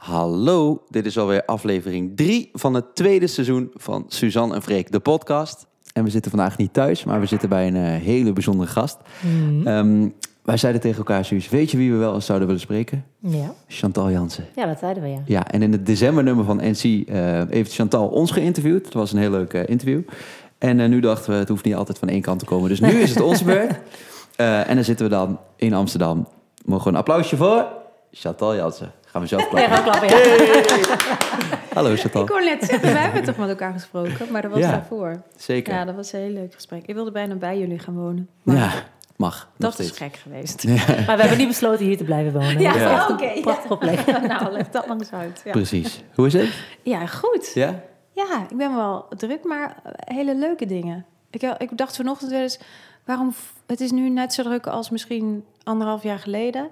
Hallo, dit is alweer aflevering 3 van het tweede seizoen van Suzanne en Freek, de podcast. En we zitten vandaag niet thuis, maar we zitten bij een eh, hele bijzondere gast. Ehm, wij zeiden tegen elkaar, Suus, weet je wie we wel eens zouden willen spreken? Ja. Chantal Jansen. ja, dat zeiden we ja. Ja, en in het decembernummer van NC eh, heeft Chantal ons geïnterviewd. Dat was een heel leuk eh, interview. En nu dachten we, het hoeft niet altijd van één kant te komen. Dus nu is het onze beurt. En dan zitten we dan in Amsterdam. Mogen we een applausje voor Chantal Jansen. Gaan we zelf Nee, klappen. gaan klappen, ja. Hallo Chantal. Ik hoor net zeggen, we hebben toch met elkaar gesproken, maar dat was Ja. daarvoor. Zeker. Ja, dat was een heel leuk gesprek. Ik wilde bijna bij jullie gaan wonen. Ja, mag. dat is gek geweest. Maar we hebben niet besloten hier te blijven wonen. Ja, een oké, ja. Prachtige plek. nou, leg dat langs uit. Ja. Precies. Hoe is het? ja, goed. Ja? Ja, ik ben wel druk, maar hele leuke dingen. Ik, eh, ik dacht vanochtend wel eens, waarom... Het is nu net zo druk als misschien anderhalf jaar geleden.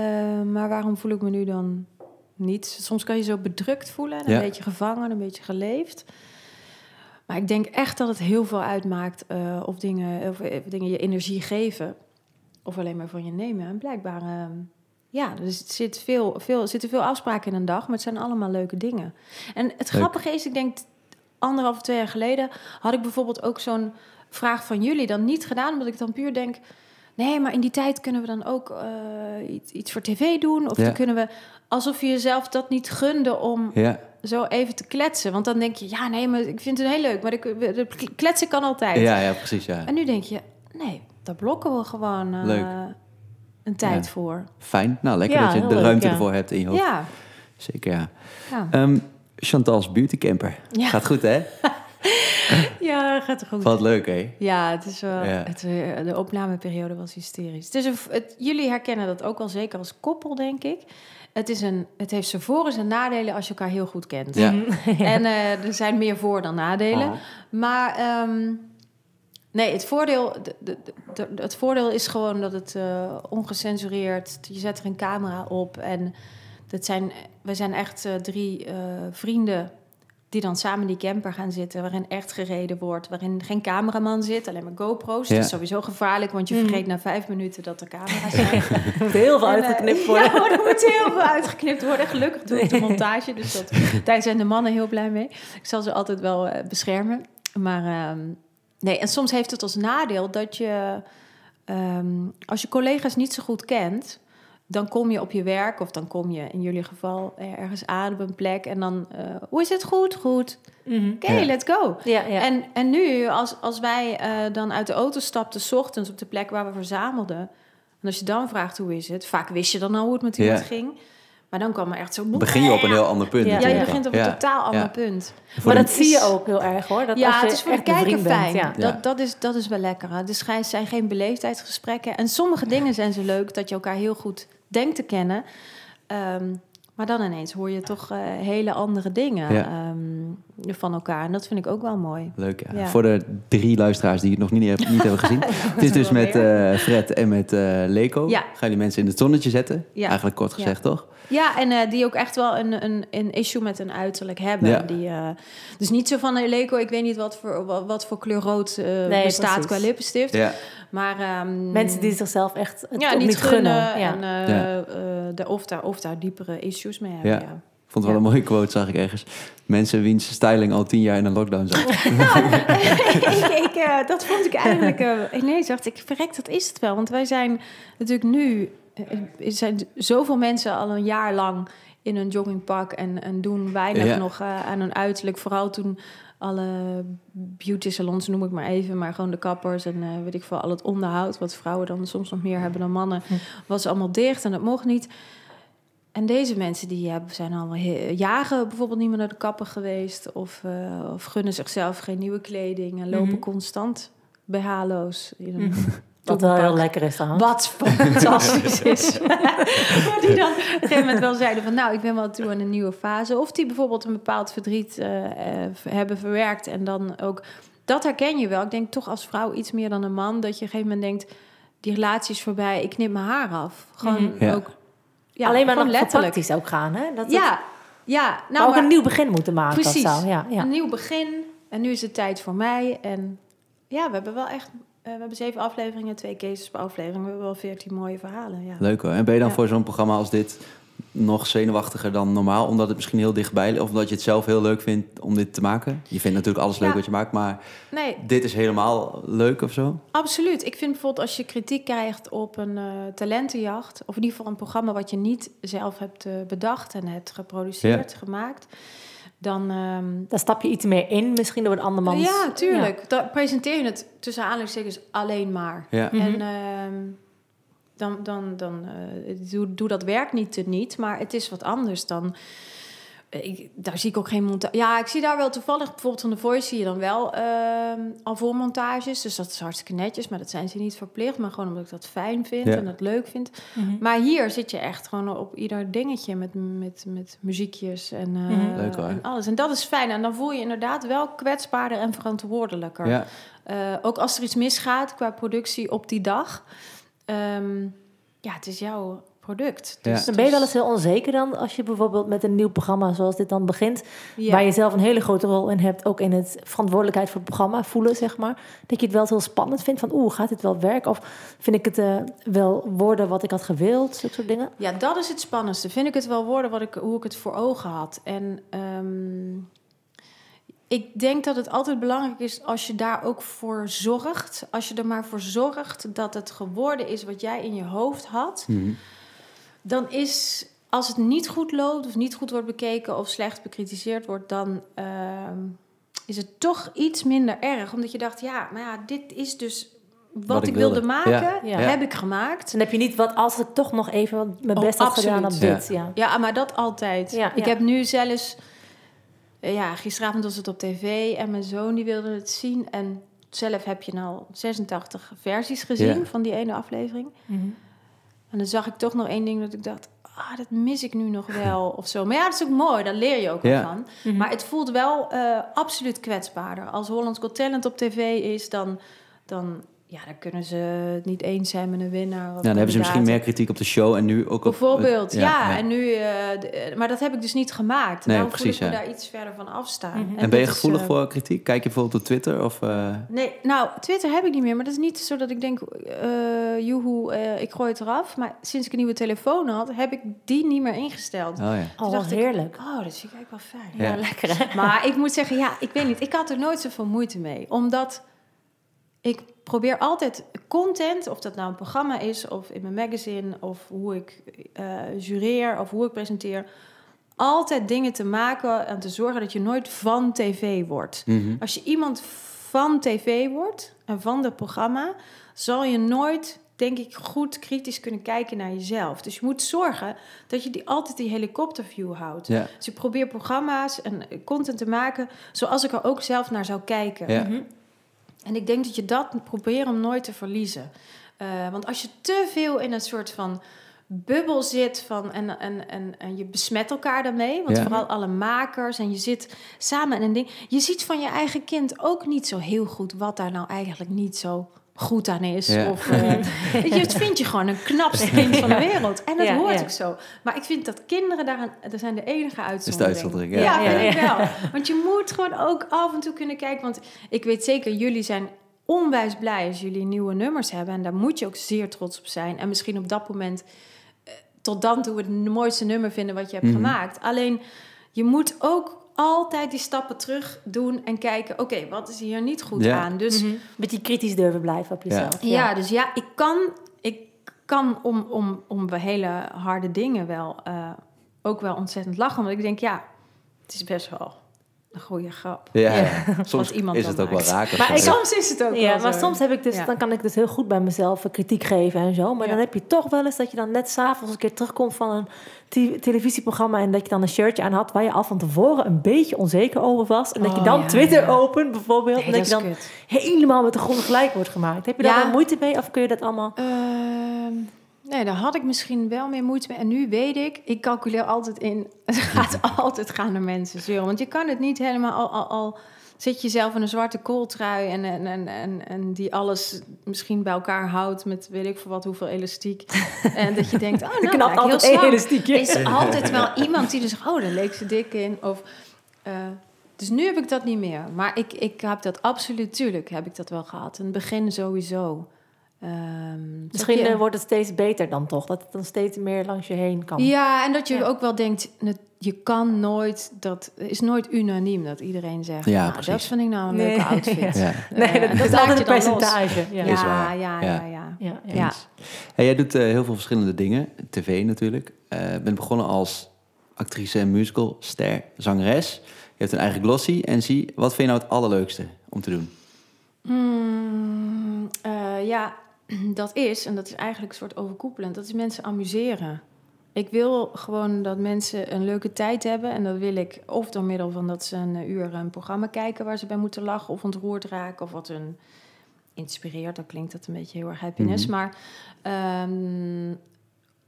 Eh, maar waarom voel ik me nu dan niet? Soms kan je zo bedrukt voelen, en een Ja. beetje gevangen, een beetje geleefd. Maar ik denk echt dat het heel veel uitmaakt eh, of, dingen, of, eh, dingen je energie geven. Of alleen maar van je nemen. En blijkbaar, eh, ja, er zit veel, veel, zitten veel afspraken in een dag, maar het zijn allemaal leuke dingen. En het Leuk. grappige is, ik denk anderhalf, twee jaar geleden had ik bijvoorbeeld ook zo'n vraag van jullie dan niet gedaan, omdat ik dan puur denk, nee, maar in die tijd kunnen we dan ook eh, iets, iets voor tv doen, of Ja. dan kunnen we, alsof je jezelf dat niet gunde om Ja. zo even te kletsen, want dan denk je, ja, nee, maar ik vind het heel leuk, maar de kletsen kan altijd. Ja, ja, precies. Ja. En nu denk je, nee, daar blokken we gewoon eh, Leuk. een tijd Ja. voor. Fijn. Nou, lekker dat je de leuk, ruimte ervoor hebt in je hoofd. Ja, Zeker, ja. ja. Ehm, Chantal's beautycamper. Ja. Gaat goed, hè? ja gaat er goed. Wat leuk, hè? Ja, het is wel, Ja. Het, eh, de opnameperiode was hysterisch. Het is een, het, jullie herkennen dat ook wel zeker als koppel, denk ik. Het, is een, het heeft zijn voor- en zijn nadelen als je elkaar heel goed kent. Ja. En eh, er zijn meer voor- dan nadelen. Oh. Maar ehm, nee, het voordeel, de, de, de- het voordeel is gewoon dat het eh, ongecensureerd... Je zet er een camera op en dat zijn, we zijn echt drie vrienden... die dan samen in die camper gaan zitten... waarin echt gereden wordt, waarin geen cameraman zit... alleen maar GoPro's. Ja. Dat is sowieso gevaarlijk, want je Mhm. vergeet na vijf minuten dat er camera's zijn. Er moet heel veel En, eh, uitgeknipt worden. Ja, er moet heel veel uitgeknipt worden. Gelukkig doe ik de montage, dus dat, daar zijn de mannen heel blij mee. Ik zal ze altijd wel eh, beschermen. Maar ehm, nee, en soms heeft het als nadeel dat je... ehm, als je collega's niet zo goed kent... dan kom je op je werk of dan kom je in jullie geval ergens aan op een plek... en dan, eh, hoe is het goed? Goed. Mhm. Oké, Ja. let's go. Ja, ja. En, en nu, als, als wij eh, dan uit de auto stapten, s ochtends op de plek waar we verzamelden. En als je dan vraagt hoe is het, vaak wist je dan al hoe het met iemand Ja. ging. Maar dan kwam er echt zo. Begin je op een heel ander punt. Ja, Ja, je begint op een Ja. totaal ander Ja. punt. Maar de- dat zie je ook heel erg hoor. Dat ja, als je het is voor de kijker bent, fijn. ja. Ja. Dat, dat, is, dat is wel lekker. hè. Dus het zijn geen beleefdheidsgesprekken. En sommige dingen zijn zo leuk dat je elkaar heel goed denkt te kennen. Ehm, maar dan ineens hoor je toch eh, hele andere dingen Ja. ehm, van elkaar. En dat vind ik ook wel mooi. Leuk, ja. Ja. Voor de drie luisteraars die het nog niet, niet hebben gezien. Het is dus met eh, Fred en met eh Leko. Ja. Gaan die mensen in het zonnetje zetten? Ja. Eigenlijk kort Ja. gezegd, toch? Ja, en eh, die ook echt wel een, een, een issue met een uiterlijk hebben. Ja. Die, eh, dus niet zo van, Leko, ik weet niet wat voor, wat, wat voor kleur rood eh, Nee, bestaat precies. qua lippenstift. Ja. Maar, ehm, Mensen die zichzelf echt het niet, niet gunnen. gunnen. Ja. En, eh, Ja. eh, de, of, daar, of daar diepere issues mee hebben. Vond wel een mooie quote, zag ik ergens. Mensen wiens styling al tien jaar in een lockdown zat. ik, ik, eh, dat vond ik eigenlijk... eh ineens dacht ik, verrek, dat is het wel. Want wij zijn natuurlijk nu... eh, Er zijn zoveel mensen al een jaar lang in een joggingpak... en, en doen weinig Ja. nog aan hun uiterlijk. Vooral toen alle beauty salons, noem ik maar even... maar gewoon de kappers en eh, weet ik veel, al het onderhoud... wat vrouwen dan soms nog meer hebben dan mannen... Hm. was allemaal dicht en dat mocht niet... En deze mensen die hebben, zijn al jaren bijvoorbeeld niet meer naar de kapper geweest. Of, eh, of gunnen zichzelf geen nieuwe kleding. En lopen Mhm. constant in een Mhm. Wat wel heel lekker is dan. Wat fantastisch is. maar die dan op een gegeven moment wel zeiden van... nou, ik ben wel toe aan een nieuwe fase. Of die bijvoorbeeld een bepaald verdriet eh, hebben verwerkt. En dan ook... Dat herken je wel. Ik denk toch als vrouw iets meer dan een man... dat je op een gegeven moment denkt... die relatie is voorbij, ik knip mijn haar af. Gewoon Mhm. Ook... Ja, Alleen maar nog letterlijk. praktisch ook gaan, hè? Dat het Ja, ja. nou, ook maar een nieuw begin moeten maken Precies. of zo. Ja, ja. een nieuw begin. En nu is het tijd voor mij. En ja, we hebben wel echt... eh, we hebben zeven afleveringen, twee cases per aflevering. We hebben wel veertien mooie verhalen, ja. Leuk hoor. En ben je dan Ja. voor zo'n programma als dit nog zenuwachtiger dan normaal? Omdat het misschien heel dichtbij ligt? Of omdat je het zelf heel leuk vindt om dit te maken? Je vindt natuurlijk alles leuk Ja. wat je maakt, maar Nee, dit is helemaal leuk of zo? absoluut. Ik vind bijvoorbeeld als je kritiek krijgt op een eh, talentenjacht... of in ieder geval een programma wat je niet zelf hebt eh, bedacht... en hebt geproduceerd, gemaakt... dan... ehm, Dan stap je iets meer in, misschien door een andermans... ja, tuurlijk. Dan presenteer je het tussen aanhalingstekens alleen maar. Ja. Mhm. En ehm, dan, dan, dan eh, doe, doe dat werk niet te niet, maar het is wat anders dan. eh, Ik, daar zie ik ook geen montage. Ja, ik zie daar wel toevallig, bijvoorbeeld van The Voice zie je dan wel ehm al voormontages. Dus dat is hartstikke netjes, maar dat zijn ze niet verplicht. Maar gewoon omdat ik dat fijn vind Ja. en dat leuk vind. Mhm. Maar hier zit je echt gewoon op ieder dingetje met, met, met muziekjes en, eh, Mhm. Leuk, en alles. En dat is fijn. En dan voel je inderdaad wel kwetsbaarder en verantwoordelijker. Ja. Eh, ook als er iets misgaat qua productie op die dag. Ehm, ja, het is jouw product. Ja. Dus, Dan ben je wel eens heel onzeker dan als je bijvoorbeeld met een nieuw programma zoals dit dan begint, ja. waar je zelf een hele grote rol in hebt, ook in het verantwoordelijkheid voor het programma voelen, zeg maar. Dat je het wel heel spannend vindt van, oeh, gaat dit wel werken? Of vind ik het eh, wel worden wat ik had gewild? Zulke soort dingen. Ja, dat is het spannendste. Vind ik het wel worden wat ik, hoe ik het voor ogen had. En ehm, ik denk dat het altijd belangrijk is als je daar ook voor zorgt. Als je er maar voor zorgt dat het geworden is wat jij in je hoofd had. Mhm. dan is als het niet goed loopt of niet goed wordt bekeken of slecht bekritiseerd wordt, dan ehm, is het toch iets minder erg. Omdat je dacht, ja, maar ja, dit is dus wat, ik ik wilde, wilde. maken, Ja. Ja. heb ik gemaakt. Dan heb je niet wat als ik toch nog even mijn Oh, best had gedaan op dit. Ja. Ja, maar dat altijd. Ja, ik ja. heb nu zelfs, ja, gisteravond was het op tv en mijn zoon die wilde het zien en zelf heb je nou 86 versies gezien Ja. van die ene aflevering. Mhm. En dan zag ik toch nog één ding dat ik dacht, ah, dat mis ik nu nog wel of zo. Maar ja, dat is ook mooi, daar leer je ook wel Ja. van. Mhm. Maar het voelt wel eh, absoluut kwetsbaarder. Als Hollands Got Talent op tv is, dan, dan, ja, dan kunnen ze het niet eens zijn met een winnaar. of Ja, dan hebben ze misschien meer kritiek op de show en nu ook op... Bijvoorbeeld, ja. ja. En nu, eh, de- eh, maar dat heb ik dus niet gemaakt. Nee, Daarom precies, voel ik me ja. daar iets verder van afstaan. Mhm. En ben je dat is, gevoelig eh, voor kritiek? Kijk je bijvoorbeeld op Twitter? Of, eh, Nee, nou, Twitter heb ik niet meer. Maar dat is niet zo dat ik denk, eh joehoe, eh, ik gooi het eraf. Maar sinds ik een nieuwe telefoon had, heb ik die niet meer ingesteld. oh ja. Toen Oh, dacht ik, heerlijk. Oh, dat vind ik eigenlijk wel fijn. Ja. Ja, lekker hè? Maar ik moet zeggen, ja, ik weet niet. Ik had er nooit zoveel moeite mee. Omdat ik probeer altijd content, of dat nou een programma is, of in mijn magazine, of hoe ik eh jureer, of hoe ik presenteer, altijd dingen te maken en te zorgen dat je nooit van tv wordt. Mhm. Als je iemand van tv wordt en van het programma, zal je nooit, denk ik, goed kritisch kunnen kijken naar jezelf. Dus je moet zorgen dat je die, altijd die helikopterview houdt. Ja. Dus ik probeer programma's en content te maken zoals ik er ook zelf naar zou kijken. Ja. Mhm. En ik denk dat je dat proberen om nooit te verliezen. Eh, want als je te veel in een soort van bubbel zit van, en, en, en, en je besmet elkaar daarmee, want Ja. vooral alle makers en je zit samen in een ding. Je ziet van je eigen kind ook niet zo heel goed wat daar nou eigenlijk niet zo goed aan is. Ja. Of, eh, je, het vind je gewoon een knapste ding van de wereld. En dat Ja, hoort ja. ook zo. Maar ik vind dat kinderen daaraan, er zijn de enige uitzondering, Ja, ja. ja, Ja, vind ik wel. Want je moet gewoon ook af en toe kunnen kijken. Want ik weet zeker, jullie zijn onwijs blij als jullie nieuwe nummers hebben. En daar moet je ook zeer trots op zijn. En misschien op dat moment eh, tot dan toe het mooiste nummer vinden wat je hebt Mhm. gemaakt. Alleen je moet ook altijd die stappen terug doen en kijken, oké, wat is hier niet goed Ja. aan? Dus Mhm. Beetje kritisch durven blijven op jezelf. ja, dus ja, ik kan, ik kan om, om, om hele harde dingen wel eh, ook wel ontzettend lachen. Want ik denk, ja, het is best wel een goede grap. Ja, soms iemand is het ook wel maakt. of Maar ik- Soms is het ook Ja, wel maar zo. soms heb ik dus, Ja. dan kan ik dus heel goed bij mezelf eh, kritiek geven en zo. Maar Ja. dan heb je toch wel eens dat je dan net s'avonds een keer terugkomt van een te- televisieprogramma en dat je dan een shirtje aan had waar je al van tevoren een beetje onzeker over was. En dat je Oh, dan ja, Twitter ja. opent bijvoorbeeld. Nee, en dat, dat je dan kut. helemaal met de grond gelijk wordt gemaakt. Heb je daar moeite mee of kun je dat allemaal... Ehm, nee, daar had ik misschien wel meer moeite mee. En nu weet ik, ik calculeer altijd in. Het gaat altijd gaan naar mensen zeuren. Want je kan het niet helemaal al, al, al zit je zelf in een zwarte kooltrui en, en, en, en, en die alles misschien bij elkaar houdt met weet ik veel wat, hoeveel elastiek. en dat je denkt, oh nou, knapt heel altijd elastiekje. Is er altijd wel iemand die dus zegt, oh, daar leek ze dik in. Of, eh, dus nu heb ik dat niet meer. Maar ik, ik heb dat absoluut, tuurlijk heb ik dat wel gehad. In het begin sowieso. Ehm, Misschien je- eh, wordt het steeds beter dan toch. Dat het dan steeds meer langs je heen kan. Ja, en dat je Ja. ook wel denkt, je kan nooit, dat is nooit unaniem dat iedereen zegt, Ja, nou, precies. dat vind ik nou een Nee. leuke outfit. Ja. Ja, Nee, Eh, dat, dat is altijd je een percentage. Ja. Ja, Is ja, ja, Ja. ja, ja. Ja, ja. Ja. eens. Hey, jij doet eh, heel veel verschillende dingen. TV natuurlijk. Eh bent begonnen als actrice en musicalster, zangeres. Je hebt een eigen glossy. En zie, wat vind je nou het allerleukste om te doen? Hmm, eh, ja, dat is, en dat is eigenlijk een soort overkoepelend, dat is mensen amuseren. Ik wil gewoon dat mensen een leuke tijd hebben. En dat wil ik of door middel van dat ze een uur een programma kijken waar ze bij moeten lachen of ontroerd raken. Of wat hun inspireert. Dan klinkt dat een beetje heel erg happiness. Mhm. Maar ehm,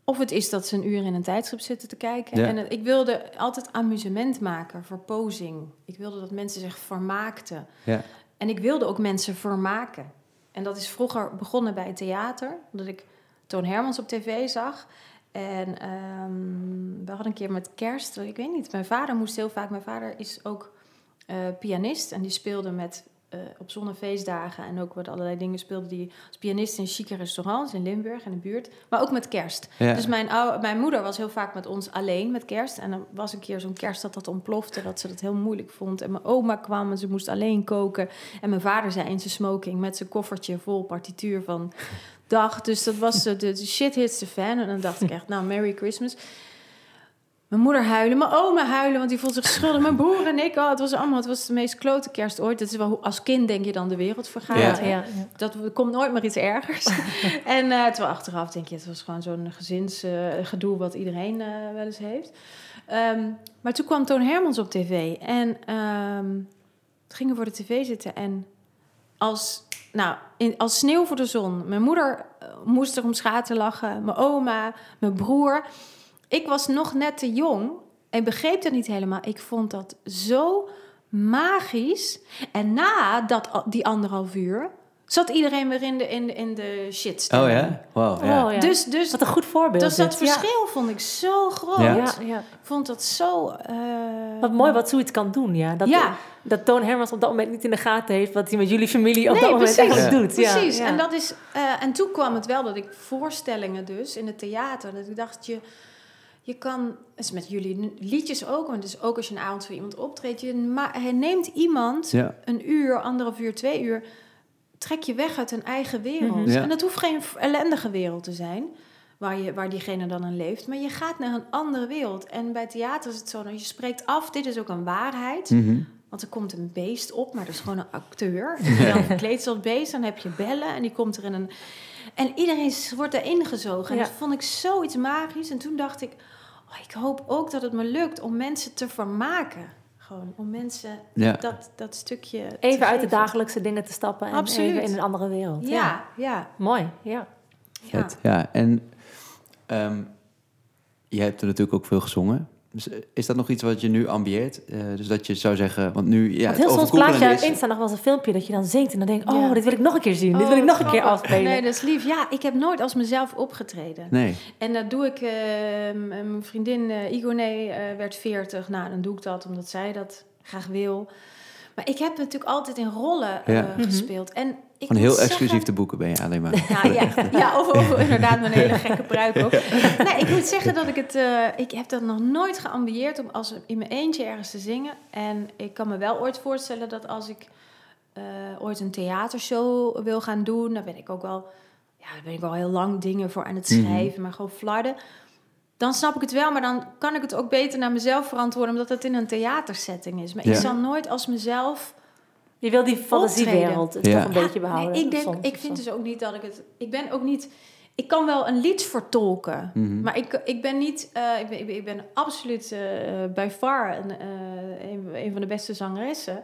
of het is dat ze een uur in een tijdschrift zitten te kijken. Ja. En het- ik wilde altijd amusement maken, verpozing. Ik wilde dat mensen zich vermaakten. Ja. En ik wilde ook mensen vermaken. En dat is vroeger begonnen bij theater. Dat ik Toon Hermans op tv zag. En ehm, we hadden een keer met kerst, ik weet niet, mijn vader moest heel vaak, mijn vader is ook eh, pianist en die speelde met eh, op zonnefeestdagen en ook wat allerlei dingen speelde die als pianist in chique restaurants in Limburg in de buurt, maar ook met kerst. Ja. Dus mijn, oude, mijn moeder was heel vaak met ons alleen met kerst. En dan was een keer zo'n kerst dat dat ontplofte, dat ze dat heel moeilijk vond. En mijn oma kwam en ze moest alleen koken. En mijn vader zei in zijn smoking met zijn koffertje vol partituur van dag. Dus dat was de, de shit hits the fan. En dan dacht ik echt, nou, Merry Christmas. Mijn moeder huilen, mijn oma huilen, want die voelt zich schuldig. Mijn broer en ik, oh, het was allemaal, het was de meest klote kerst ooit. Dat is wel hoe als kind denk je dan de wereld vergaat. Ja. Dat er komt nooit meer iets ergers. en eh terwijl achteraf denk je, het was gewoon zo'n gezinsgedoe wat iedereen eh, wel eens heeft. Ehm, maar toen kwam Toon Hermans op tv en ehm toen gingen we voor de tv zitten en als, nou, in, als sneeuw voor de zon. Mijn moeder eh, moest er om schaten lachen, mijn oma, mijn broer. Ik was nog net te jong en begreep dat niet helemaal. Ik vond dat zo magisch. En na dat, die anderhalf uur zat iedereen weer in de, in de, in de shit Oh ja? Wow, ja. Oh, ja. Dus, dus, Wat een goed voorbeeld. dus dat dit. Ja. verschil vond ik zo groot. Ja. Ja, ja. Ik vond dat zo... eh, Wat mooi wat zoiets kan doen, ja. Dat, Ja. dat Toon Hermans op dat moment niet in de gaten heeft... wat hij met jullie familie op Nee, dat moment precies. eigenlijk doet. Ja, Precies. ja. En, dat is, eh, en toen kwam het wel dat ik voorstellingen dus in het theater... dat ik dacht, je, je kan... Het is met jullie liedjes ook, want het is ook als je een avond voor iemand optreedt... Je, ma- hij neemt iemand Ja. een uur, anderhalf uur, twee uur... trek je weg uit een eigen wereld. Mhm. Ja. En dat hoeft geen ellendige wereld te zijn... Waar, je, waar diegene dan in leeft. Maar je gaat naar een andere wereld. En bij theater is het zo, dat je spreekt af, dit is ook een waarheid. Mhm. Want er komt een beest op, maar dat is gewoon een acteur. En dan verkleed ze als beest, dan heb je bellen en die komt er in een... En iedereen wordt erin gezogen. En Ja. dat vond ik zoiets magisch. En toen dacht ik, oh, ik hoop ook dat het me lukt om mensen te vermaken. Gewoon om mensen Ja. dat, dat stukje te Even uit de dagelijkse dingen te stappen... en Absoluut. even in een andere wereld. Ja, ja, Mooi, ja. ja. Ja, en ehm, je hebt er natuurlijk ook veel gezongen. Dus eh, is dat nog iets wat je nu ambieert? Eh, dus dat je zou zeggen, want nu, ja, Want heel soms plaats je op. Insta nog wel eens een filmpje dat je dan zingt... en dan denk ik, oh, Ja. dit wil ik nog een keer zien. dit wil ik Oh, nog een keer afspelen. Nee, dat is lief. Ja, ik heb nooit als mezelf opgetreden. Nee, En dat doe ik, eh, m- mijn vriendin eh Igone eh, werd 40. Nou, dan doe ik dat omdat zij dat graag wil. Maar ik heb natuurlijk altijd in rollen eh, Ja. Mhm. gespeeld. En ik van heel zeggen- exclusief te boeken ben je alleen maar. Ja, ja, ja of, of inderdaad een hele gekke pruik op. Nee, ik moet zeggen dat ik het... eh, ik heb dat nog nooit geambieerd om als in mijn eentje ergens te zingen. En ik kan me wel ooit voorstellen dat als ik eh, ooit een theatershow wil gaan doen... dan ben ik ook wel... Ja, daar ben ik wel heel lang dingen voor aan het Mhm. schrijven, maar gewoon flarden. Dan snap ik het wel, maar dan kan ik het ook beter naar mezelf verantwoorden... omdat het in een theatersetting is. Maar Ja. ik zal nooit als mezelf... Je wil die fantasiewereld Ja. toch een beetje behouden. Nee, ik denk, soms ik vind dus ook niet dat ik het. Ik ben ook niet. Ik kan wel een lied vertolken, Mhm. maar ik, ik ben niet. eh, ik, ben, ik ben- absoluut eh by far een, eh, een, een van de beste zangeressen.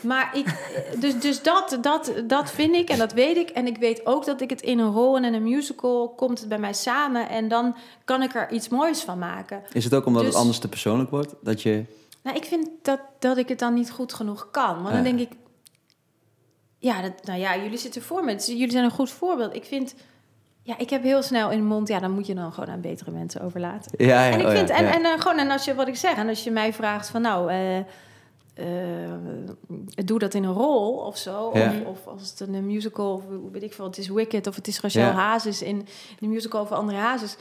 Maar ik, dus, dus dat, dat, dat vind ik en dat weet ik. En ik weet ook dat ik het in een rol en in een musical komt het bij mij samen. En dan kan ik er iets moois van maken. Is het ook omdat Dus- het anders te persoonlijk wordt? Dat je... Nou, ik vind dat, dat ik het dan niet goed genoeg kan. Want dan denk ik... Ja, dat, nou ja, jullie zitten voor me. Dus jullie zijn een goed voorbeeld. Ik vind... Ja, ik heb heel snel in de mond... Ja, dan moet je dan gewoon aan betere mensen overlaten. Ja, ja, en ik oh ja, vind... en, en, eh, gewoon, en als je, wat ik zeg... En als je mij vraagt van... Nou, eh, eh, doe dat in een rol of zo. Of, of als het een musical, of hoe weet ik veel, het is Wicked of het is Rachel. Hazes in de musical over André Hazes.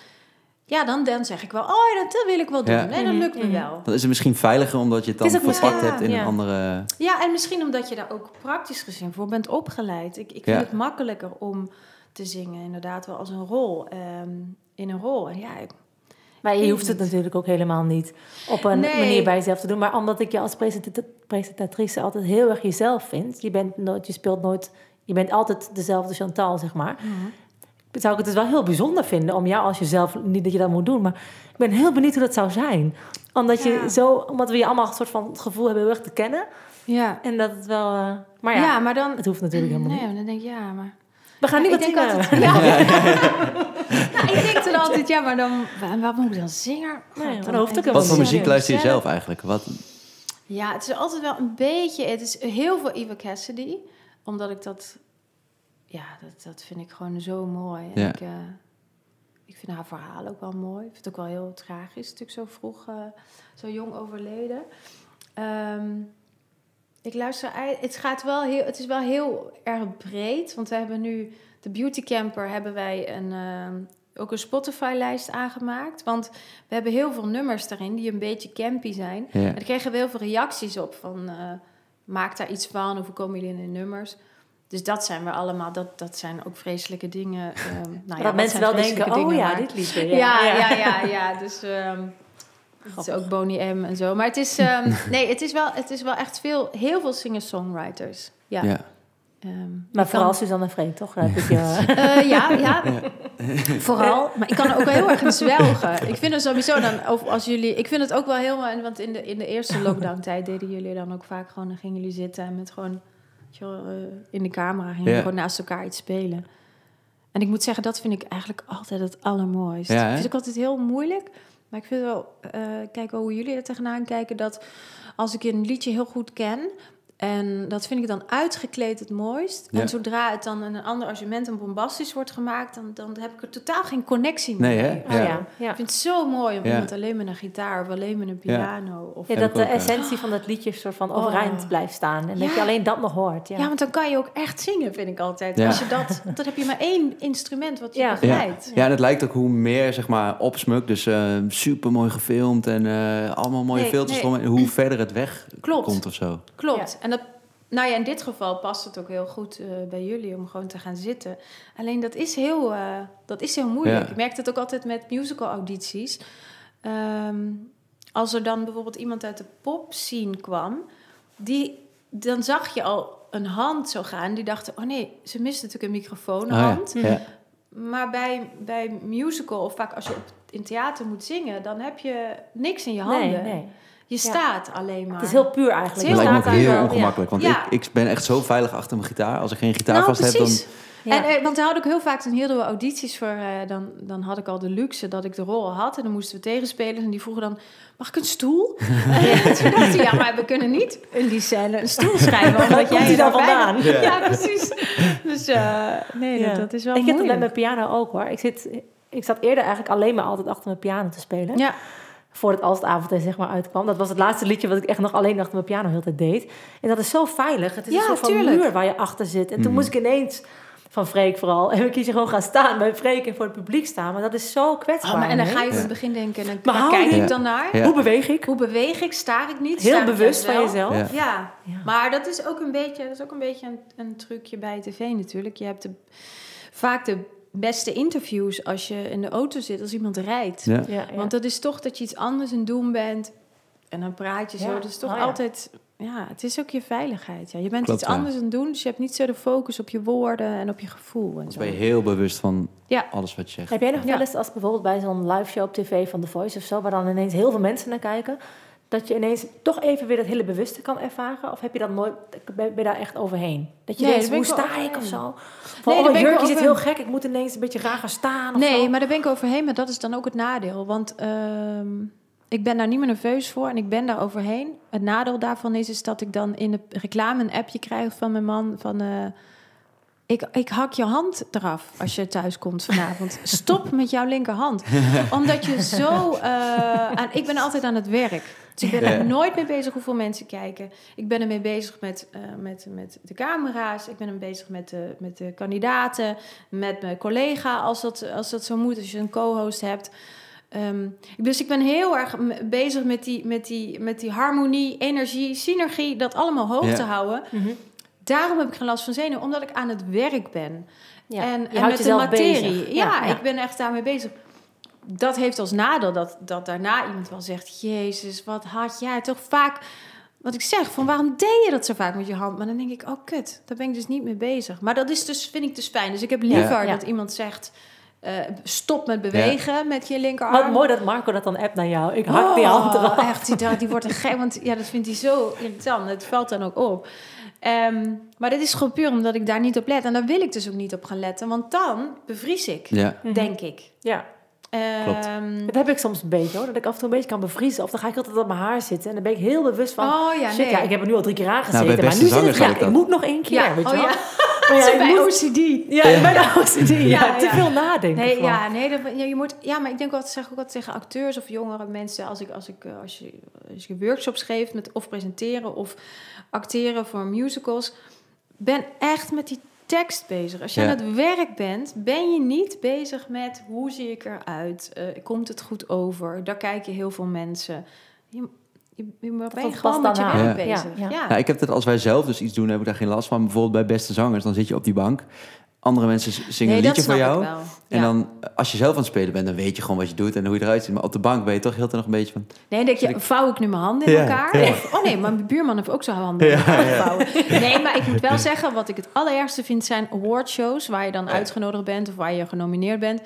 Ja, dan, dan zeg ik wel, oh ja, dat, wil ik wel doen. Ja. Nee, dat Mhm, lukt me mhm. wel. Dan is het misschien veiliger omdat je het dan Het verpakt hebt in ja. een andere... Ja, en misschien omdat je daar ook praktisch gezien voor bent opgeleid. Ik, ik vind Ja. het makkelijker om te zingen, inderdaad wel als een rol. ehm, in een rol. En ja, ik- Maar je hoeft het niet. natuurlijk ook helemaal niet op een Nee. manier bij jezelf te doen. Maar omdat ik je als presenta- presentatrice altijd heel erg jezelf vind. Je, bent nooit, je speelt nooit... Je bent altijd dezelfde Chantal, zeg maar. Zou ik het dus wel heel bijzonder vinden om jou als jezelf... Niet dat je dat moet doen, maar ik ben heel benieuwd hoe dat zou zijn. Omdat, je Ja. zo, omdat we je allemaal een soort van het gevoel hebben heel erg te kennen. ja. En dat het wel... eh, maar ja, ja, maar dan... het hoeft natuurlijk helemaal Nee, niet. maar dan denk ik, ja, maar... We gaan nu Ja, wat ik altijd, ja. Nou, ik denk dan altijd, ja, maar dan, wa- wat moet ik dan zingen? Nee, hoeft dan- Wat voor muziek luister je Zelf. zelf eigenlijk? Wat, Ja, het is altijd wel een beetje. Het is heel veel Eva Cassidy, omdat ik dat. Ja, dat, dat vind ik gewoon zo mooi. En Ja. ik, eh, ik vind haar verhaal ook wel mooi. Ik vind het ook wel heel tragisch, natuurlijk zo vroeg, eh, zo jong overleden. Ehm, ik luister. Het gaat wel heel. Het is wel heel erg breed, want we hebben nu de Beauty Camper hebben wij een. ehm, ook een Spotify-lijst aangemaakt. Want we hebben heel veel nummers daarin die een beetje campy zijn. ja. En daar kregen we heel veel reacties op van... eh, maak daar iets van of hoe komen jullie in de nummers? Dus dat zijn we allemaal... Dat, dat zijn ook vreselijke dingen. ehm, nou ja, dat wat mensen wel denken, oh ja, maar- dit liedje. Ja, ja, ja, ja. Dus ehm, het is ook Boney M en zo. Maar het is... ehm, nee, het is, wel, het is wel echt veel... Heel veel singer-songwriters. Ja. Ja. Ehm, Maar ik vooral kan- Suzanne Vreed, toch? Heb ik, je- Eh, ja, ja. Vooral. Maar ik kan er ook wel heel erg in zwelgen. Ik vind het sowieso dan, of als jullie... Ik vind het ook wel heel... Want in de, in de eerste lockdown-tijd deden jullie dan ook vaak gewoon... Dan gingen jullie zitten en met gewoon... eh, in de camera gingen Ja. gewoon naast elkaar iets spelen. En ik moet zeggen, dat vind ik eigenlijk altijd het allermooist. Ja? Ik het ook altijd heel moeilijk. Maar ik vind wel... eh kijk wel hoe jullie er tegenaan kijken. Dat als ik een liedje heel goed ken... En dat vind ik dan uitgekleed het mooist. Ja. En zodra het dan in een ander argument en bombastisch wordt gemaakt, dan, dan heb ik er totaal geen connectie meer Nee, hè? mee. Oh, Ja. ja. Ja. Ik vind het zo mooi om Ja. iemand alleen met een gitaar of alleen met een piano. Of, Ja, dat de ook, ja. essentie van dat liedje soort van Oh. overeind blijft staan. En dat je alleen dat nog hoort. Ja, ja. want dan kan je ook echt zingen, vind ik altijd. Ja. Als je dat, dan heb je maar één instrument wat je Ja. Ja. begeleidt. ja, en het lijkt ook hoe meer zeg maar opsmuk, dus super mooi gefilmd en eh, allemaal mooie Nee, filters nee. hoe verder het weg Klopt. komt of zo. Klopt. Nou ja, in dit geval past het ook heel goed eh, bij jullie om gewoon te gaan zitten. Alleen dat is heel, eh, dat is heel moeilijk. Ja. Ik merk het ook altijd met musical audities. Ehm, als er dan bijvoorbeeld iemand uit de pop scene kwam, die, dan zag je al een hand zo gaan. Die dachten, oh nee, ze mist natuurlijk een microfoonhand. Oh, ja. Ja. Maar bij, bij musical, of vaak als je op, in theater moet zingen, dan heb je niks in je handen. nee, nee. Je staat alleen maar. Het is heel puur eigenlijk. Het Dat is lijkt me heel daar ongemakkelijk, want Ja. ik, ik ben echt zo veilig achter mijn gitaar. Als ik geen gitaar nou, vast heb, dan... Ja. En, eh, want daar had ik heel vaak, toen hielden we audities voor, eh, dan, dan had ik al de luxe dat ik de rol had. En dan moesten we tegenspelers en die vroegen dan, mag ik een stoel? En toen dacht ik, ja, maar we kunnen niet in die scène een stoel schrijven. Omdat jij die daarbij vandaan? Ja, precies. Dus eh, nee, Ja. dat, dat is wel ik heb het met mijn piano ook hoor. Ik, zit, ik zat eerder eigenlijk alleen maar altijd achter mijn piano te spelen. Ja, Voordat Als het avond zeg maar uitkwam. Dat was het laatste liedje wat ik echt nog alleen achter mijn piano heel de tijd deed. En dat is zo veilig. Het is Ja, een soort van tuurlijk. muur waar je achter zit. En toen Mhm. moest ik ineens van Freek vooral. En ik kies je gewoon gaan staan bij Freek en voor het publiek staan. Maar dat is zo kwetsbaar. oh, maar, en dan ga je in het begin denken, en Maar waar kijk je- ik dan naar? Ja. Hoe beweeg ik? Hoe beweeg ik? Staar ik niet? Heel bewust van jezelf. Ja. Ja, Ja. maar dat is ook een beetje, dat is ook een, beetje een, een trucje bij tv natuurlijk. Je hebt de, vaak de beste interviews als je in de auto zit, als iemand rijdt. Ja. Ja, ja. Want dat is toch dat je iets anders aan het doen bent. En dan praat je zo. Ja. Dat is toch Oh ja. altijd... Ja, het is ook je veiligheid. Ja. Je bent Klopt, iets ja. anders aan het doen. Dus je hebt niet zo de focus op je woorden en op je gevoel. En zo. ben je heel bewust van Ja. alles wat je zegt. Heb jij nog wel eens als bijvoorbeeld bij zo'n live show op tv van The Voice of zo, waar dan ineens heel veel mensen naar kijken, dat je ineens toch even weer dat hele bewuste kan ervaren? Of heb je dat nooit, ben je daar echt overheen? Dat je Nee, denkt, hoe sta ik of zo? Van, Nee, oh, ik jurkje zit heel gek, ik moet ineens een beetje raar gaan staan of Nee, zo. maar daar ben ik overheen. Maar dat is dan ook het nadeel. Want ehm, ik ben daar niet meer nerveus voor en ik ben daar overheen. Het nadeel daarvan is, is dat ik dan in de reclame een appje krijg van mijn man van... eh, ik, ik hak je hand eraf als je thuis komt vanavond. Stop met jouw linkerhand. Omdat je zo... eh, aan, ik ben altijd aan het werk. Dus ik ben er nooit mee bezig hoeveel mensen kijken. Ik ben ermee bezig met, eh, met, met de camera's. Ik ben ermee bezig met de, met de kandidaten. Met mijn collega, als dat, als dat zo moet. Als je een co-host hebt. Ehm, dus ik ben heel erg bezig met die, met, die, met die harmonie, energie, synergie. Dat allemaal hoog Ja. te houden. Mhm. Daarom heb ik geen last van zenuwen. Omdat ik aan het werk ben. Ja. En, met de materie. bezig. Ja, ik ben echt daarmee bezig. Dat heeft als nadeel dat, dat daarna iemand wel zegt... Jezus, wat had jij toch vaak... Wat ik zeg, van waarom deed je dat zo vaak met je hand? Maar dan denk ik, oh kut, daar ben ik dus niet mee bezig. Maar dat is dus, vind ik dus fijn. Dus ik heb liever dat iemand zegt... eh, stop met bewegen met je linkerarm. Wat mooi dat Marco dat dan appt naar jou. Ik hak die Oh, hand eraf. Echt, die, die wordt een gek, want ja, dat vindt hij zo irritant. Het valt dan ook op. Ehm, maar dit is gewoon puur omdat ik daar niet op let. En daar wil ik dus ook niet op gaan letten, want dan bevries ik, Ja. denk ik. Ja, Klopt. Ehm, dat heb ik soms een beetje hoor. Dat ik af en toe een beetje kan bevriezen. Of dan ga ik altijd op mijn haar zitten. En dan ben ik heel bewust van... oh ja, Shit, nee. ja, ik heb er nu al drie keer aangezeten. Nou, maar nu zit het, ja, ik moet nog één keer, ja, weet je oh wel. ja. Maar ja, bij moet- OCD. Ja, bij de OCD. Ja, Ja, te ja. veel nadenken. Nee, ja, nee, dat, ja, je moet, ja, maar ik denk altijd, zeg ook altijd tegen acteurs of jongere mensen, als, ik, als, ik, eh, als, je, als je workshops geeft met of presenteren of acteren voor musicals, ben echt met die tekst bezig. Als je Ja. aan het werk bent, ben je niet bezig met hoe zie ik eruit, Eh, komt het goed over, daar kijken heel veel mensen. Je, je, je ben je gewoon met je werk Ja. bezig. Ja, Ja, ja. Ja, ik heb dat als wij zelf dus iets doen, heb ik daar geen last van. Bijvoorbeeld bij Beste Zangers, dan zit je op die bank. Andere mensen zingen Nee, een liedje voor jou. ik wel. En Ja. dan, als je zelf aan het spelen bent, dan weet je gewoon wat je doet en hoe je eruit ziet. Maar op de bank ben je toch heel te nog een beetje van... Nee, denk je, ik- vouw ik nu mijn handen in Ja, elkaar? ja. Of, oh nee, maar mijn buurman heeft ook zo handen in elkaar gevouwen. Nee, maar ik moet wel zeggen, wat ik het allerergste vind zijn awardshows... waar je dan uitgenodigd bent of waar je genomineerd bent.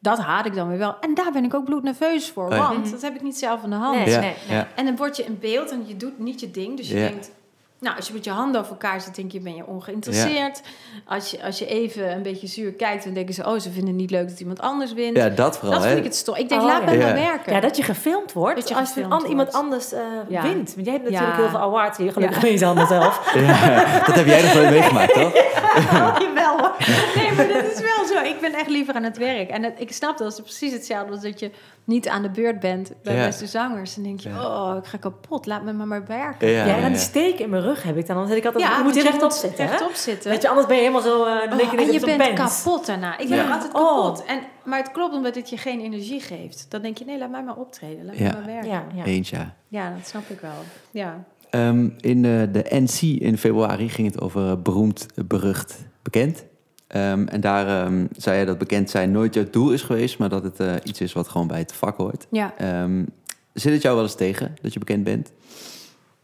Dat haat ik dan weer wel. En daar ben ik ook bloednerveus voor, Oh ja. want dat heb ik niet zelf in de hand. Nee, Ja, nee, nee. ja. En dan word je in beeld en je doet niet je ding. Dus je Ja. denkt, nou, als je met je handen over elkaar zit, denk je, ben je ongeïnteresseerd. Als, je, als je even een beetje zuur kijkt, dan denken ze, oh, ze vinden het niet leuk dat iemand anders wint. Ja, dat vooral, dat hè? vind ik het stom. Ik denk, Oh, laat ja. mij Ja. maar werken. Ja, dat je gefilmd wordt Dat je als gefilmd iemand wordt. anders eh, Ja. wint. Want jij hebt natuurlijk Ja. heel veel awards hier. Gelukkig Ja. ben je ze allemaal zelf. Ja, dat heb jij nog nooit meegemaakt, toch? Oh, jawel hoor. Nee, maar dat is wel zo. Ik ben echt liever aan het werk. En het- ik snap dat. Het is precies hetzelfde als dat je niet aan de beurt bent bij Ja. beste zangers. Dan denk je, oh, ik ga kapot. Laat me maar maar werken. Ja, Ja, en dan die steek in mijn rug heb ik dan. Dan zit ik altijd, je want moet hier rechtop zitten. hè? Rechtop zitten. Weet je, anders ben je helemaal zo... dan denk Oh, je, en dat je bent kapot daarna. Ik ben Ja. altijd Oh. kapot. En, maar het klopt omdat het je geen energie geeft. Dan denk je, nee, laat mij maar optreden. Laat Ja. me maar werken. Ja. Ja, ja. Eens, ja. dat snap ik wel. Ja. Ehm, in eh, de NC in februari ging het over eh, beroemd, berucht, bekend. Ehm, en daar ehm, zei je dat bekend zijn nooit jouw doel is geweest, maar dat het eh, iets is wat gewoon bij het vak hoort. Ja. Ehm, zit het jou wel eens tegen dat je bekend bent?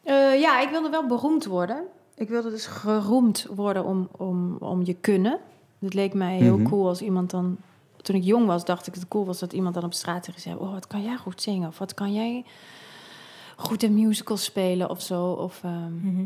Eh, ja, ik wilde wel beroemd worden. Ik wilde dus geroemd worden om, om, om je kunnen. Het leek mij heel Mhm. cool als iemand dan... Toen ik jong was, dacht ik dat het cool was dat iemand dan op straat tegen zei... Oh, wat kan jij goed zingen? Of wat kan jij goed in musicals spelen of zo? Of, ehm, Mhm.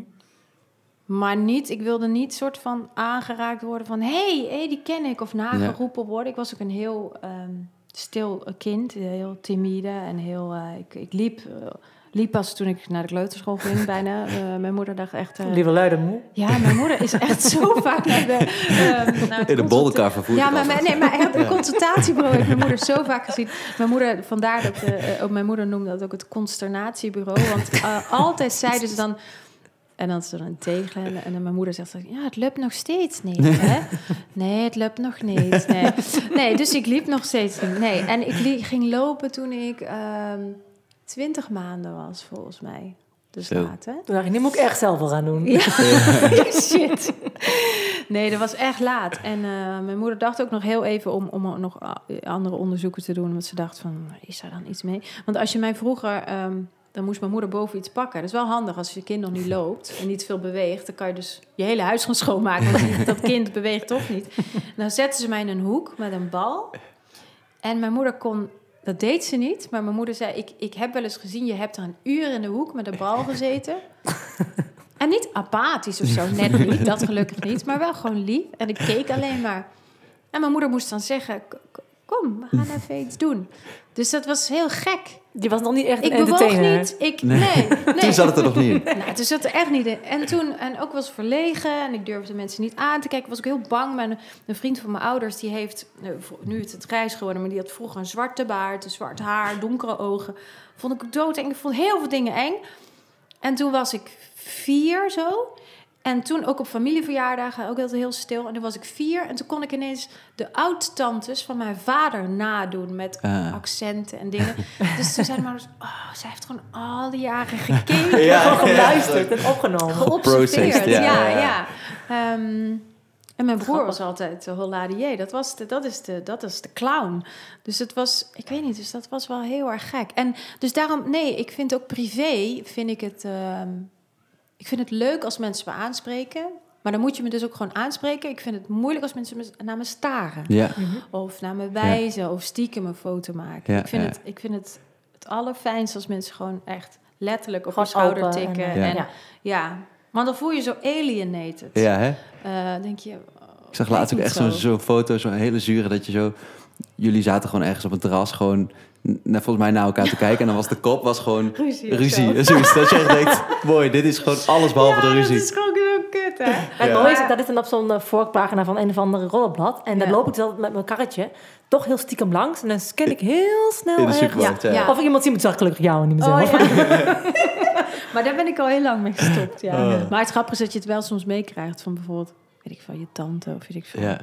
Maar niet, ik wilde niet soort van aangeraakt worden van... Hé, hey, hey, die ken ik. Of nageroepen worden. Ik was ook een heel ehm, stil kind. Heel timide en heel... eh, ik, ik liep... eh, liep pas toen ik naar de kleuterschool ging bijna. Eh, mijn moeder dacht echt... eh, Lieve luide moe. ja, mijn moeder is echt zo vaak naar de... naar het In de bollenkar vervoerd. Ja, ik maar, nee, maar op een Ja. consultatiebureau heeft mijn moeder zo vaak gezien. Mijn moeder, vandaar dat eh, ook mijn moeder noemde dat ook het consternatiebureau. Want eh, altijd zeiden ze dan. En dan ze dan tegelen. En dan mijn moeder zegt dan, ja, het lukt nog steeds niet, hè? Nee, het lukt nog niet. Nee, nee dus ik liep nog steeds niet. Nee, en ik ging lopen toen ik ehm 20 maanden was, volgens mij. Dus laat, hè? Toen dacht ik, nu moet ik echt zelf wel gaan doen. Ja, shit. Nee, dat was echt laat. En eh, mijn moeder dacht ook nog heel even om, om nog a- andere onderzoeken te doen. Want ze dacht van, is daar dan iets mee? Want als je mij vroeger... ehm, dan moest mijn moeder boven iets pakken. Dat is wel handig als je kind nog niet loopt en niet veel beweegt. Dan kan je dus je hele huis gaan schoonmaken. Want dat kind beweegt toch niet. Dan zetten ze mij in een hoek met een bal. En mijn moeder kon... Dat deed ze niet, maar mijn moeder zei... Ik, ik heb wel eens gezien, je hebt er een uur in de hoek met een bal gezeten. En niet apathisch of zo, net niet, dat gelukkig niet. Maar wel gewoon lief. En ik keek alleen maar. En mijn moeder moest dan zeggen, "K- k- kom, we gaan even iets doen. Dus dat was heel gek. Die was nog niet echt Ik een bewoog entertainer. niet. Ik, nee. nee. Toen zat het er nog niet in. Nou, toen zat er echt niet in. En toen, en ook was verlegen en ik durfde mensen niet aan te kijken. Was ook heel bang. Mijn, een vriend van mijn ouders, die heeft, vro- nu is het grijs geworden, maar die had vroeger een zwarte baard, een zwart haar, donkere ogen. Vond ik doodeng. Ik vond heel veel dingen eng. En toen was ik vier zo. En toen ook op familieverjaardagen, ook altijd heel stil. En toen was ik vier. En toen kon ik ineens de oud-tantes van mijn vader nadoen met Ah. accenten en dingen. dus toen zei mijn ouders, oh, zij heeft gewoon al die jaren gekeken. Ja, Gewoon geluisterd en opgenomen. Geobserveerd, ja. ja, ja, ja. Ehm, en mijn broer Grappig. was altijd de holladier. Dat, was de, dat, is de, dat is de clown. Dus het was, ik weet niet, dus dat was wel heel erg gek. En dus daarom, nee, ik vind ook privé, vind ik het... ehm, ik vind het leuk als mensen me aanspreken. Maar dan moet je me dus ook gewoon aanspreken. Ik vind het moeilijk als mensen me- naar me staren. Ja, Of naar me wijzen. Of stiekem een foto maken. Ja, ik, vind ja. het, ik vind het het allerfijnst als mensen gewoon echt letterlijk op je schouder open en, tikken. eh, En, ja. ja. want dan voel je zo alienated. ja hè? Eh, denk je... Ik zag laatst ook echt zo'n zo'n foto, zo'n hele zure, dat je zo... Jullie zaten gewoon ergens op een terras, gewoon n- naar- volgens mij naar elkaar te kijken. En dan was de kop was gewoon Ruzie. of ruzie. zo. En zoiets. Dat je echt denkt, mooi, dit is gewoon alles behalve de ruzie. dat is gewoon heel kut, hè? Het mooie is, dat is dan op zo'n uh, voorpagina van een of andere rollenblad. En dan Ja. loop ik dus altijd met mijn karretje toch heel stiekem langs. En dan scan ik heel snel In de ergens. supermarkt, ja. Ja. Of ik iemand zie, moet zag gelukkig jou en niet mezelf. Oh, ja. maar daar ben ik al heel lang mee gestopt, ja. Oh. Maar het grappige is dat je het wel soms meekrijgt van bijvoorbeeld... Weet ik van je tante of weet ik veel.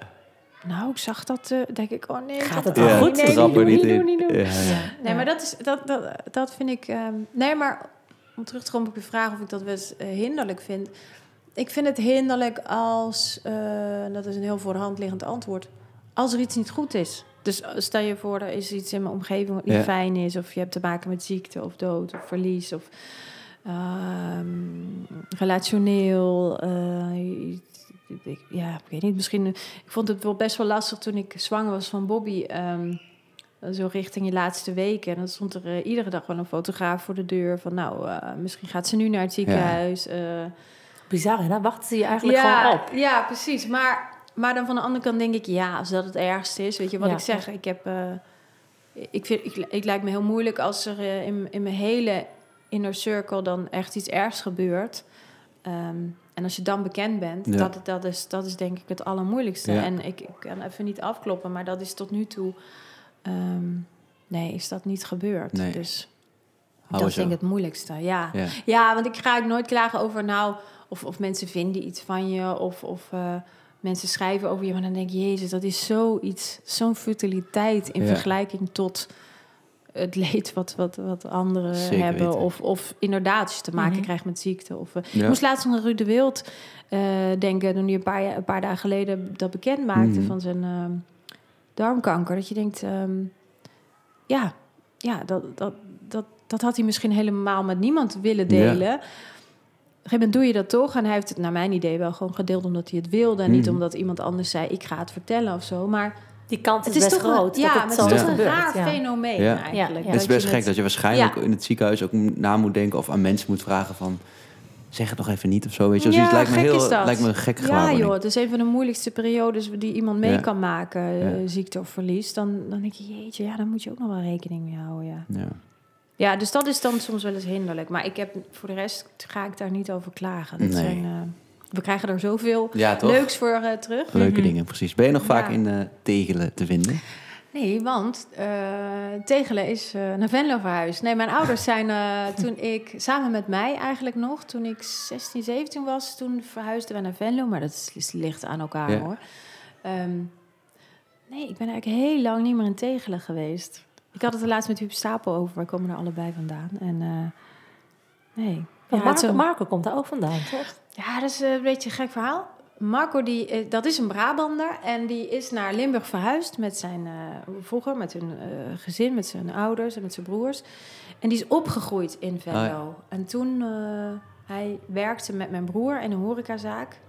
Nou, ik zag dat, eh denk ik, oh nee. Gaat dat- het wel ja. goed? Nee, Trap niet doen, niet niet in. doen, niet doen. Ja, ja. Nee, maar dat, is, dat, dat, dat vind ik... ehm, nee, maar om terug te komen op je vraag of ik dat wel eens eh, hinderlijk vind. Ik vind het hinderlijk als... eh, dat is een heel voor de hand liggend antwoord. Als er iets niet goed is. Dus stel je voor, er is iets in mijn omgeving wat niet Ja. fijn is... of je hebt te maken met ziekte of dood of verlies... of ehm, relationeel... eh, ik- ja, ik weet niet, misschien... Ik vond het wel best wel lastig toen ik zwanger was van Bobby... ehm, zo richting je laatste weken. En dan stond er eh, iedere dag wel een fotograaf voor de deur. Van nou, eh, misschien gaat ze nu naar het ziekenhuis. eh. Bizar, hè? Dan wachten ze je eigenlijk ja, gewoon op. Ja, precies. Maar, maar dan van de andere kant denk ik, ja, als dat het ergste is. Weet je wat Ja. ik zeg? Ik heb... eh, ik, vind, ik, ik lijkt me heel moeilijk als er in, in mijn hele inner circle dan echt iets ergs gebeurt. Ehm, en als je dan bekend bent, Ja. dat, dat, is, dat is denk ik het allermoeilijkste. Ja. En ik, ik kan even niet afkloppen, maar dat is tot nu toe... ehm, nee, is dat niet gebeurd. Nee. Dus Hou dat denk ik het moeilijkste, ja. Ja. Ja, want ik ga ook nooit klagen over nou... Of, of mensen vinden iets van je, of... of eh, Mensen schrijven over je, maar dan denk je, Jezus, dat is zoiets, zo'n futiliteit in Ja. vergelijking tot het leed wat, wat, wat anderen Zeker hebben. weten. Of, of inderdaad, als je te maken Mhm. krijgt met ziekte. Of, Ja. Ik moest laatst nog aan Ruud de Wild eh, denken, toen hij een paar, jaar- een paar dagen geleden dat bekend maakte Mhm. van zijn ehm, darmkanker. Dat je denkt, ehm, ja, ja dat, dat, dat, dat had hij misschien helemaal met niemand willen Ja. delen. Op een gegeven moment doe je dat toch. En hij heeft het naar mijn idee wel gewoon gedeeld omdat hij het wilde. En niet Mhm. omdat iemand anders zei, ik ga het vertellen of zo. Maar Die kans is, het is best toch groot een, ja, dat maar het het zo is toch gebeurt. een raar ja. fenomeen Ja. eigenlijk. Ja, Het is best gek het- dat je waarschijnlijk Ja. in het ziekenhuis ook na moet denken of aan mensen moet vragen van zeg het nog even niet of zo. Weet je, Ja, Zoiets lijkt me gek heel is dat. lijkt me een gekke Ja joh, het is een van de moeilijkste periodes die iemand mee Ja. kan maken, eh, Ja. ziekte of verlies. Dan, dan denk je, jeetje, ja, daar moet je ook nog wel rekening mee houden. Ja. Ja. ja, dus dat is dan soms wel eens hinderlijk. Maar ik heb voor de rest ga ik daar niet over klagen. Dat Nee. zijn, eh, we krijgen er zoveel ja, leuks voor eh, terug. Leuke Mhm. dingen, precies. Ben je nog vaak in eh, Tegelen te vinden? Nee, want eh, Tegelen is eh, naar Venlo verhuisd. Nee, mijn ouders zijn eh, toen ik, samen met mij eigenlijk nog, toen ik 16, 17 was, toen verhuisden we naar Venlo. Maar dat is, ligt aan elkaar Ja. hoor. Ehm, nee, ik ben eigenlijk heel lang niet meer in Tegelen geweest. Ik had het er laatst met Huub Stapel over. Wij komen er allebei vandaan. En eh, nee. Ja, Marco, Marco komt daar ook vandaan, toch? Ja, dat is een beetje een gek verhaal. Marco, die, eh, dat is een Brabander en die is naar Limburg verhuisd met zijn, eh, vroeger met hun eh, gezin, met zijn ouders en met zijn broers. En die is opgegroeid in Venlo. Ah, ja. En toen, eh, hij werkte met mijn broer in een horecazaak.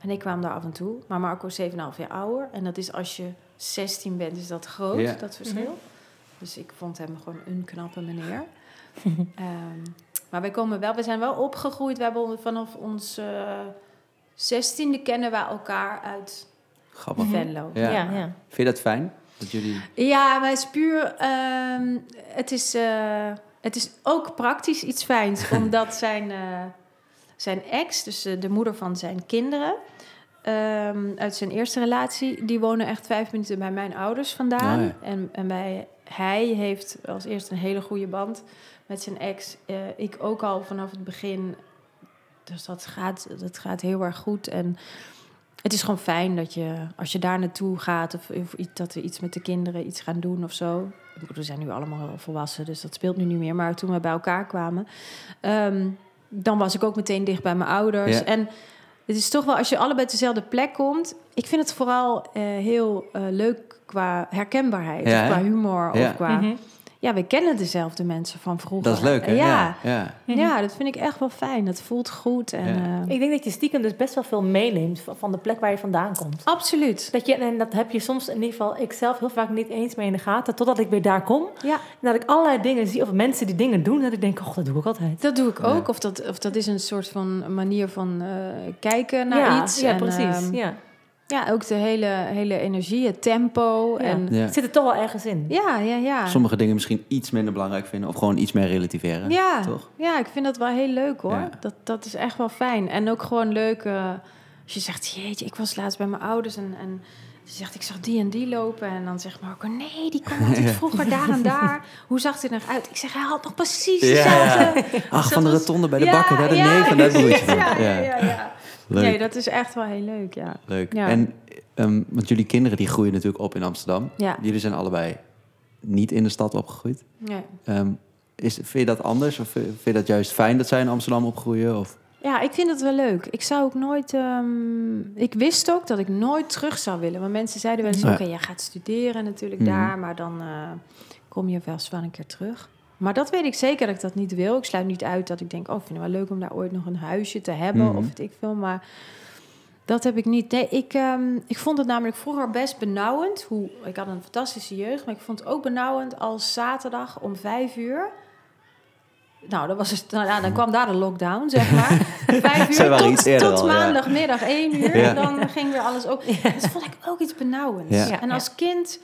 En ik kwam daar af en toe. Maar Marco is 7,5 jaar ouder. En dat is als je 16 bent, is dat groot, Ja. dat verschil. Mhm. Dus ik vond hem gewoon een knappe meneer. Ehm, maar wij komen wel, we zijn wel opgegroeid. We hebben vanaf ons eh, zestiende kennen we elkaar uit Grappig. Mhm. Venlo. Ja. Ja, ja. Vind je dat fijn? Dat jullie... Ja, maar het is puur. ehm, het, is, eh, het is ook praktisch iets fijns, omdat zijn, eh, zijn ex, dus de moeder van zijn kinderen, ehm, uit zijn eerste relatie, die wonen echt vijf minuten bij mijn ouders vandaan. Oh ja. En, en bij, hij heeft als eerste een hele goede band met zijn ex. Eh, ik ook al vanaf het begin. Dus dat gaat, dat gaat heel erg goed. En het is gewoon fijn dat je, als je daar naartoe gaat... of, of iets- dat we iets met de kinderen iets gaan doen of zo... We zijn nu allemaal volwassen, dus dat speelt nu niet meer. Maar toen we bij elkaar kwamen... ehm, dan was ik ook meteen dicht bij mijn ouders. Ja. En het is toch wel, als je allebei op dezelfde plek komt... Ik vind het vooral eh, heel eh, leuk qua herkenbaarheid. Ja, of qua humor, Ja. of qua... Ja, we kennen dezelfde mensen van vroeger. Dat is leuk, hè? Ja, ja. ja. dat vind ik echt wel fijn. Dat voelt goed. En, Ja. eh, Ik denk dat je stiekem dus best wel veel meeneemt van- van de plek waar je vandaan komt. absoluut. Dat je, en dat heb je soms in ieder geval, ik zelf heel vaak niet eens mee in de gaten, totdat ik weer daar kom. Ja, En dat ik allerlei dingen zie, of mensen die dingen doen, dat ik denk, oh, dat doe ik altijd. dat doe ik ook. Of, dat, of dat is een soort van manier van eh, kijken naar ja, iets. Ja, En, precies. ehm, ja. Ja, ook de hele, hele energie, het tempo. Ja. En, Ja. Het zit er toch wel ergens in. ja, ja, ja. Sommige dingen misschien iets minder belangrijk vinden. Of gewoon iets meer relativeren. Ja, Toch? ja, ik vind dat wel heel leuk hoor. Ja. Dat, dat is echt wel fijn. En ook gewoon leuk eh, als je zegt, jeetje, ik was laatst bij mijn ouders en, en ze zegt, ik zag die en die lopen. En dan zegt Marco, nee, die kwam Ja. vroeger daar en daar. Hoe zag het er nog uit? Ik zeg, hij had nog precies Ja, dezelfde. Ach, dat van de rotonde bij de Ja, bakker. Daar de ja. neef en daar broertje van. Ja, ja, ja, ja. Leuk. Nee, dat is echt wel heel leuk, ja. Leuk. Ja. En, ehm, want jullie kinderen die groeien natuurlijk op in Amsterdam. Ja. Jullie zijn allebei niet in de stad opgegroeid. Nee. Ehm, is, vind je dat anders? Of vind je dat juist fijn dat zij in Amsterdam opgroeien? Of? Ja, ik vind het wel leuk. Ik zou ook nooit. ehm, ik wist ook dat ik nooit terug zou willen. Want mensen zeiden wel eens: Ja. oké, jij gaat studeren natuurlijk Mhm. daar, maar dan eh, kom je vast wel een keer terug. Maar dat weet ik zeker dat ik dat niet wil. Ik sluit niet uit dat ik denk: oh, vind het wel leuk om daar ooit nog een huisje te hebben Mhm. of weet ik veel. Maar dat heb ik niet. Nee, ik, ehm, ik vond het namelijk vroeger best benauwend. Hoe, ik had een fantastische jeugd, maar ik vond het ook benauwend als zaterdag om vijf uur. Nou, dan, was het, nou ja, dan kwam daar de lockdown, zeg maar. Vijf uur tot, tot al, ja. maandagmiddag één uur. Ja. Dan ging weer alles ook. Dat vond ik ook iets benauwends. Ja. En als kind,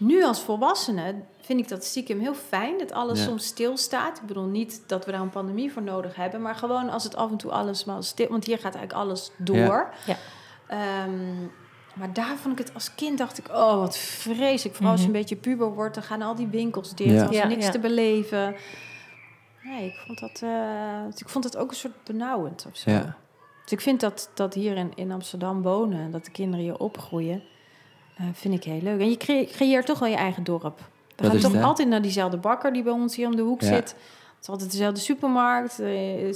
nu als volwassene, vind ik dat stiekem heel fijn. Dat alles Ja. soms stilstaat. Ik bedoel niet dat we daar een pandemie voor nodig hebben. Maar gewoon als het af en toe alles maar stil... Want hier gaat eigenlijk alles door. Ja. Ja. Ehm, maar daar vond ik het als kind, dacht ik, oh wat vreselijk. Vooral als je Mhm. een beetje puber wordt, dan gaan al die winkels dicht. Ja. Er is Ja, niks ja. te beleven. Nee, ik vond dat, eh, ik vond het ook een soort benauwend of zo. Ja. Dus ik vind dat, dat hier in, in Amsterdam wonen, en dat de kinderen hier opgroeien, eh, vind ik heel leuk. En je cre- creëert toch wel je eigen dorp. We Dat gaan toch het, altijd naar diezelfde bakker die bij ons hier om de hoek Ja. zit. Het is altijd dezelfde supermarkt. eh,